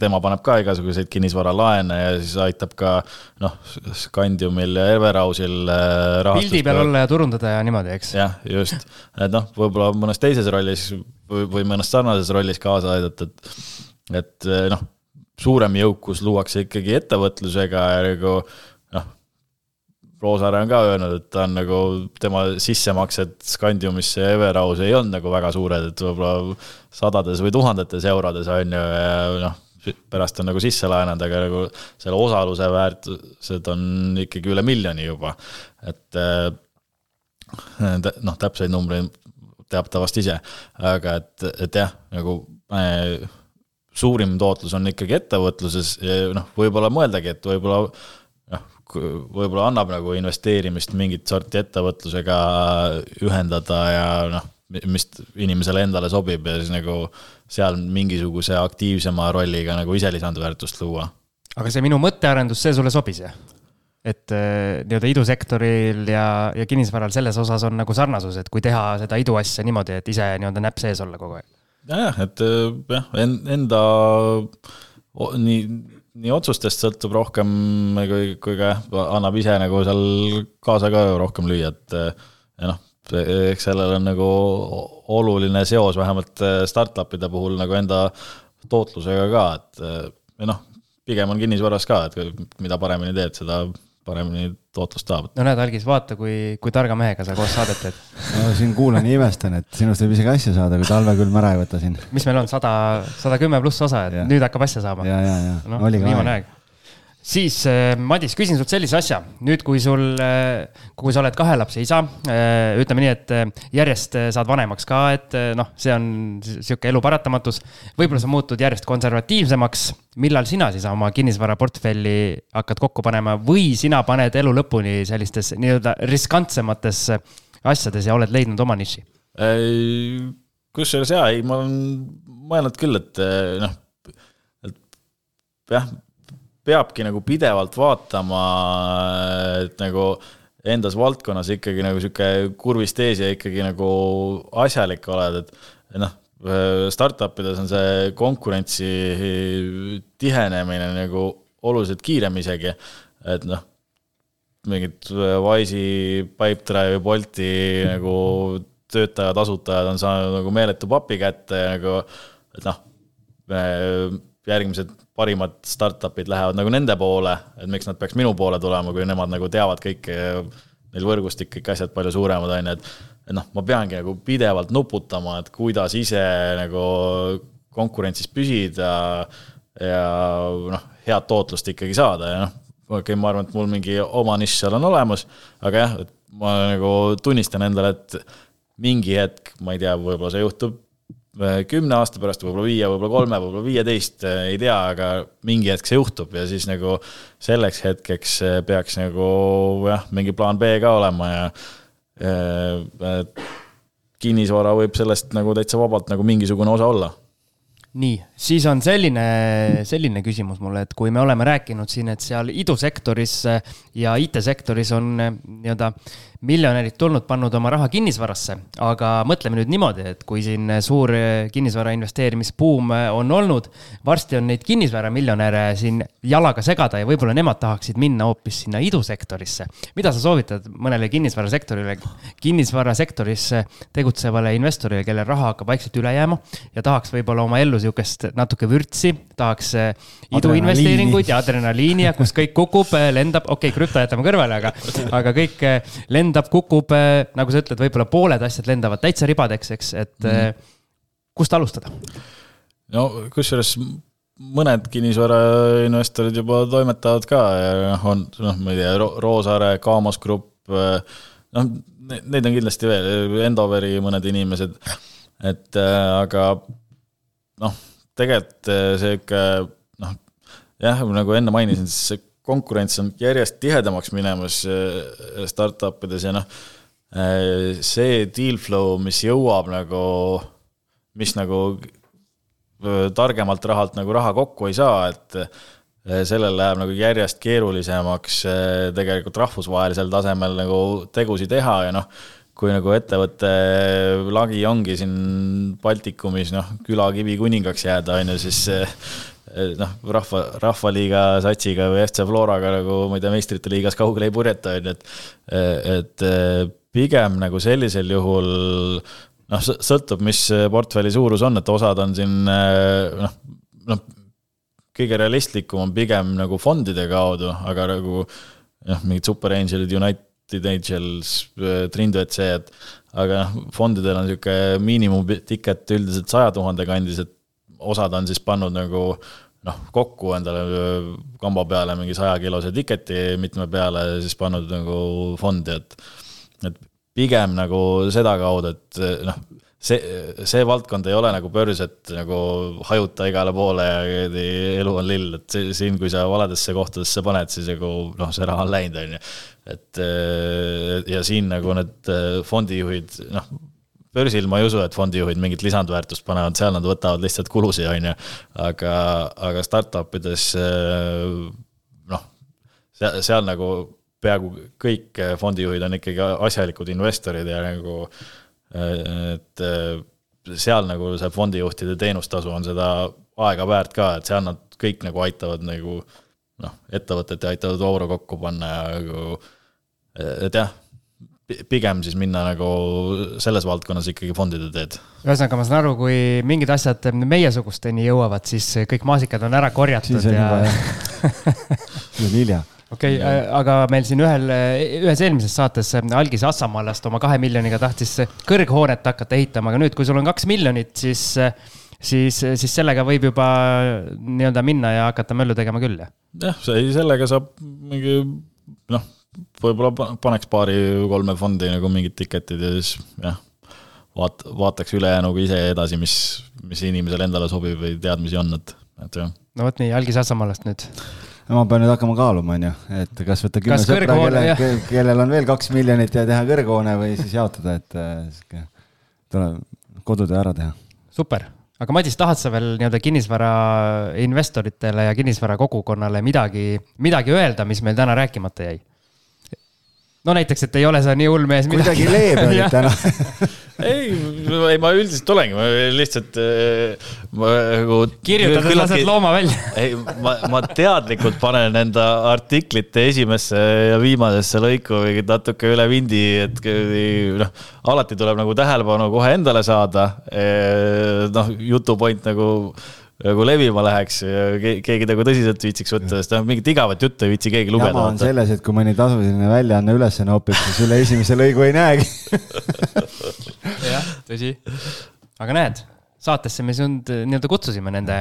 tema paneb ka igasuguseid kinnisvaralaene ja siis aitab ka noh, Scandiumil ja Everausil äh, pildi peal olla ja turundada ja niimoodi, eks. jah, just, et noh, võib-olla mõnes teises rollis või, või mõnes sarnases rollis kaasa aidata, et, et äh, noh, suurem jõukus luuakse ikkagi ettevõtlusega ja nagu noh, Roosaare on ka öelnud, et ta on nagu, tema sissemaksed Scandiumisse ja Everausi ei olnud nagu väga suured, et võib-olla sadades või tuhandetes eurodes on ju, ja noh pärast on nagu sisse laenanud, aga nagu selle osaluse väärtused on ikkagi üle miljoni juba. et äh, noh, täpseid numbreid teab ta vast ise, aga et, et jah, nagu äh, suurim tootlus on ikkagi ettevõtluses ja noh, võib-olla mõeldagi, et võib-olla noh, võib-olla annab nagu investeerimist mingit sorti ettevõtlusega ühendada ja noh mis inimesele endale sobib ja siis nagu seal mingisuguse aktiivsema rolliga nagu ise lisandväärtust luua. aga see minu mõttearendus, see sulle sobis, jah? et äh, nii-öelda idusektoril ja, ja kinnisvaral selles osas on nagu sarnasus, et kui teha seda iduasja niimoodi, et ise nii-öelda näpp sees olla kogu aeg. jah, et äh, jah, enda nii, nii otsustest sõltub rohkem kui, kui ka annab ise nagu seal kaasa ka rohkem lüüa, et ja noh eks sellel on nagu oluline seos vähemalt äh, startup'ide puhul nagu enda tootlusega ka, et äh, või noh, pigem on kinnisvaras ka, et mida paremini teed, seda paremini tootlust saab. no näed, Algis, vaata, kui, kui targa mehega sa koos saadet teed. no siin kuulan ja imestan, et sinust võib isegi asja saada, kui talvekülm ära ei võta siin. mis meil on, sada, sada kümme pluss osa, et ja. nüüd hakkab asja saama. ja, ja, ja no, oli ka aeg siis äh, Madis, küsin sult sellise asja, nüüd kui sul, äh, kui sa oled kahe lapse isa, äh, ütleme nii, et järjest saad vanemaks ka, et noh, see on sihuke elu paratamatus. võib-olla sa muutud järjest konservatiivsemaks. millal sina siis oma kinnisvaraportfelli hakkad kokku panema või sina paned elu lõpuni sellistes nii-öelda riskantsemates asjades ja oled leidnud oma niši? kusjuures jaa, ei, ma olen mõelnud küll, et noh, et jah peabki nagu pidevalt vaatama, et nagu endas valdkonnas ikkagi nagu sihuke kurvist ees ja ikkagi nagu asjalik oled, et noh, startup ides on see konkurentsi tihenemine nagu oluliselt kiirem isegi, et noh, mingid Wise'i, Pipedrive'i, Bolti nagu töötajad, asutajad on saanud nagu meeletu papi kätte ja nagu, et noh, järgmised parimad startup'id lähevad nagu nende poole, et miks nad peaks minu poole tulema, kui nemad nagu teavad kõike, neil võrgustik, kõik asjad palju suuremad, on ju, et et noh, ma peangi nagu pidevalt nuputama, et kuidas ise nagu konkurentsis püsida ja noh, head tootlust ikkagi saada ja noh, okei okay,, ma arvan, et mul mingi oma nišš seal on olemas, aga jah, et ma nagu tunnistan endale, et mingi hetk, ma ei tea, võib-olla see juhtub kümne aasta pärast, võib-olla viie, võib-olla kolme, võib-olla viieteist, äh, ei tea, aga mingi hetk see juhtub ja siis nagu selleks hetkeks äh, peaks nagu jah, mingi plaan B ka olema ja äh, kinnisvara võib sellest nagu täitsa vabalt nagu mingisugune osa olla nii, siis on selline, selline küsimus mulle, et kui me oleme rääkinud siin, et seal idusektoris ja IT-sektoris on nii-öelda miljonärid tulnud, pannud oma raha kinnisvarasse, aga mõtleme nüüd niimoodi, et kui siin suur kinnisvara investeerimisbuum on olnud, varsti on neid kinnisvaramiljonäre siin jalaga segada ja võib-olla nemad tahaksid minna hoopis sinna idusektorisse. mida sa soovitad mõnele kinnisvarasektorile, kinnisvarasektoris tegutsevale investorile, kellel raha hakkab vaikselt üle jääma ja tahaks võib-olla oma ellu sihukest natuke vürtsi, tahaks iduinvesteeringuid ja adrenaliini ja kus kõik kukub, lendab, okei okay,, krüpto jätame kõrvale, aga, aga kõik lendab lendab, kukub, nagu sa ütled, võib-olla pooled asjad lendavad täitsa ribadeks, eks, et mm. kust alustada? no kusjuures mõned kinnisvarainvestorid juba toimetavad ka ja on, noh, ma ei tea, Roosaare, Kaamos Grupp, noh, neid on kindlasti veel, Endoveri mõned inimesed, et aga noh, tegelikult see ikka noh, jah, nagu enne mainisin, siis see konkurents on järjest tihedamaks minemas äh, startup ides ja noh, äh, see deal flow, mis jõuab nagu, mis nagu äh, targemalt rahalt nagu raha kokku ei saa, et sellel läheb nagu järjest keerulisemaks tegelikult rahvusvahelisel tasemel nagu tegusid teha ja noh, kui nagu ettevõtte lagi ongi siin Baltikumis noh, külakivi kuningaks jääda, on ju, siis Eh, noh, rahva, Rahvaliiga satsiga või FC Floraga nagu ma ei tea, meistrite liigas kaugele ei purjeta, on ju, et et eh, pigem nagu sellisel juhul noh, sõltub, mis portfelli suurus on, et osad on siin eh, noh, noh, kõige realistlikum on pigem nagu fondide kaudu, aga nagu noh, mingid super angel'id, United Trinidad, see, et aga noh, fondidel on niisugune miinimum ticket üldiselt saja tuhande kandis, et osad on siis pannud nagu noh, kokku endale kamba peale mingi sajakilose tiketi mitme peale ja siis pannud nagu fondi, et et pigem nagu sedakaudu, et noh, see, see valdkond ei ole nagu börs, et nagu hajuta igale poole ja elu on lill, et siin, kui sa valedesse kohtadesse paned, siis nagu noh, see raha on läinud, on ju. et ja siin nagu need fondijuhid, noh börsil ma ei usu, et fondijuhid mingit lisandväärtust panevad, seal nad võtavad lihtsalt kulusid, on ju. aga, aga startup ides noh, seal, seal nagu peaaegu kõik fondijuhid on ikkagi asjalikud investorid ja nagu, et seal nagu see fondijuhtide teenustasu on seda aega väärt ka, et seal nad kõik nagu aitavad nagu noh, ettevõtet ja aitavad ouru kokku panna ja nagu, et jah pigem siis minna nagu selles valdkonnas ikkagi fondide teed. ühesõnaga, ma saan aru, kui mingid asjad meiesugusteni jõuavad, siis kõik maasikad on ära korjatud siis ja. siis on hilja okei okay,, äh, aga meil siin ühel, ühes eelmises saates Algis Assamaalast oma kahe miljoniga tahtis kõrghoonet hakata ehitama, aga nüüd, kui sul on kaks miljonit, siis, siis, siis sellega võib juba nii-öelda minna ja hakata möllu tegema küll, jah? jah, see, sellega saab mingi noh võib-olla paneks paari-kolme fondi nagu mingid ticket'id ja siis jah, vaat-, vaataks ülejäänuga ise edasi, mis, mis inimesele endale sobib või teadmisi on, et, et jah. no vot nii, Algi Sasamaalast nüüd. No ma pean nüüd hakkama kaaluma, on ju, et kas võtta kümme sõpra, kelle, kellel on veel kaks miljonit ja teha kõrghoone või siis jaotada, et äh, sihuke tuleb kodutöö ära teha. super aga Madis, tahad sa veel nii-öelda kinnisvara investoritele ja kinnisvara kogukonnale midagi, midagi öelda, mis meil täna rääkimata jäi? No näiteks, et ei ole sa nii hull mees. kuidagi leebe olid täna ei, ei ma üldiselt olengi, ma lihtsalt äh, ma nagu. kirjutades lased looma välja ei, ma, ma teadlikult panen enda artiklite esimesse ja viimasesse lõiku natuke üle vindi, et noh, alati tuleb nagu tähelepanu kohe endale saada. noh, jutupoint nagu nagu levima läheks ja keegi nagu tõsiselt viitsiks võtta, sest noh, mingit igavat juttu ei viitsi keegi lugeda. jama on selles, et kui mõni tasuline väljaanne üles nopib, siis üle esimese lõigu ei näegi jah, tõsi. aga näed, saatesse me sind nii-öelda kutsusime nende,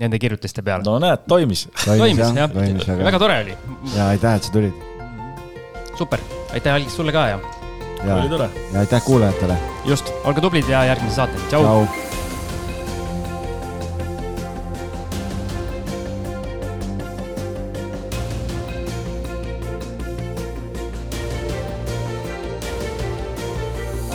nende kirjutiste peale. no näed, toimis. toimis jah, toimis, väga, väga tore oli. ja aitäh, et sa tulid. super, aitäh Algis sulle ka ja. ja, ja aitäh kuulajatele. just, olge tublid ja järgmise saateni, tšau, tšau..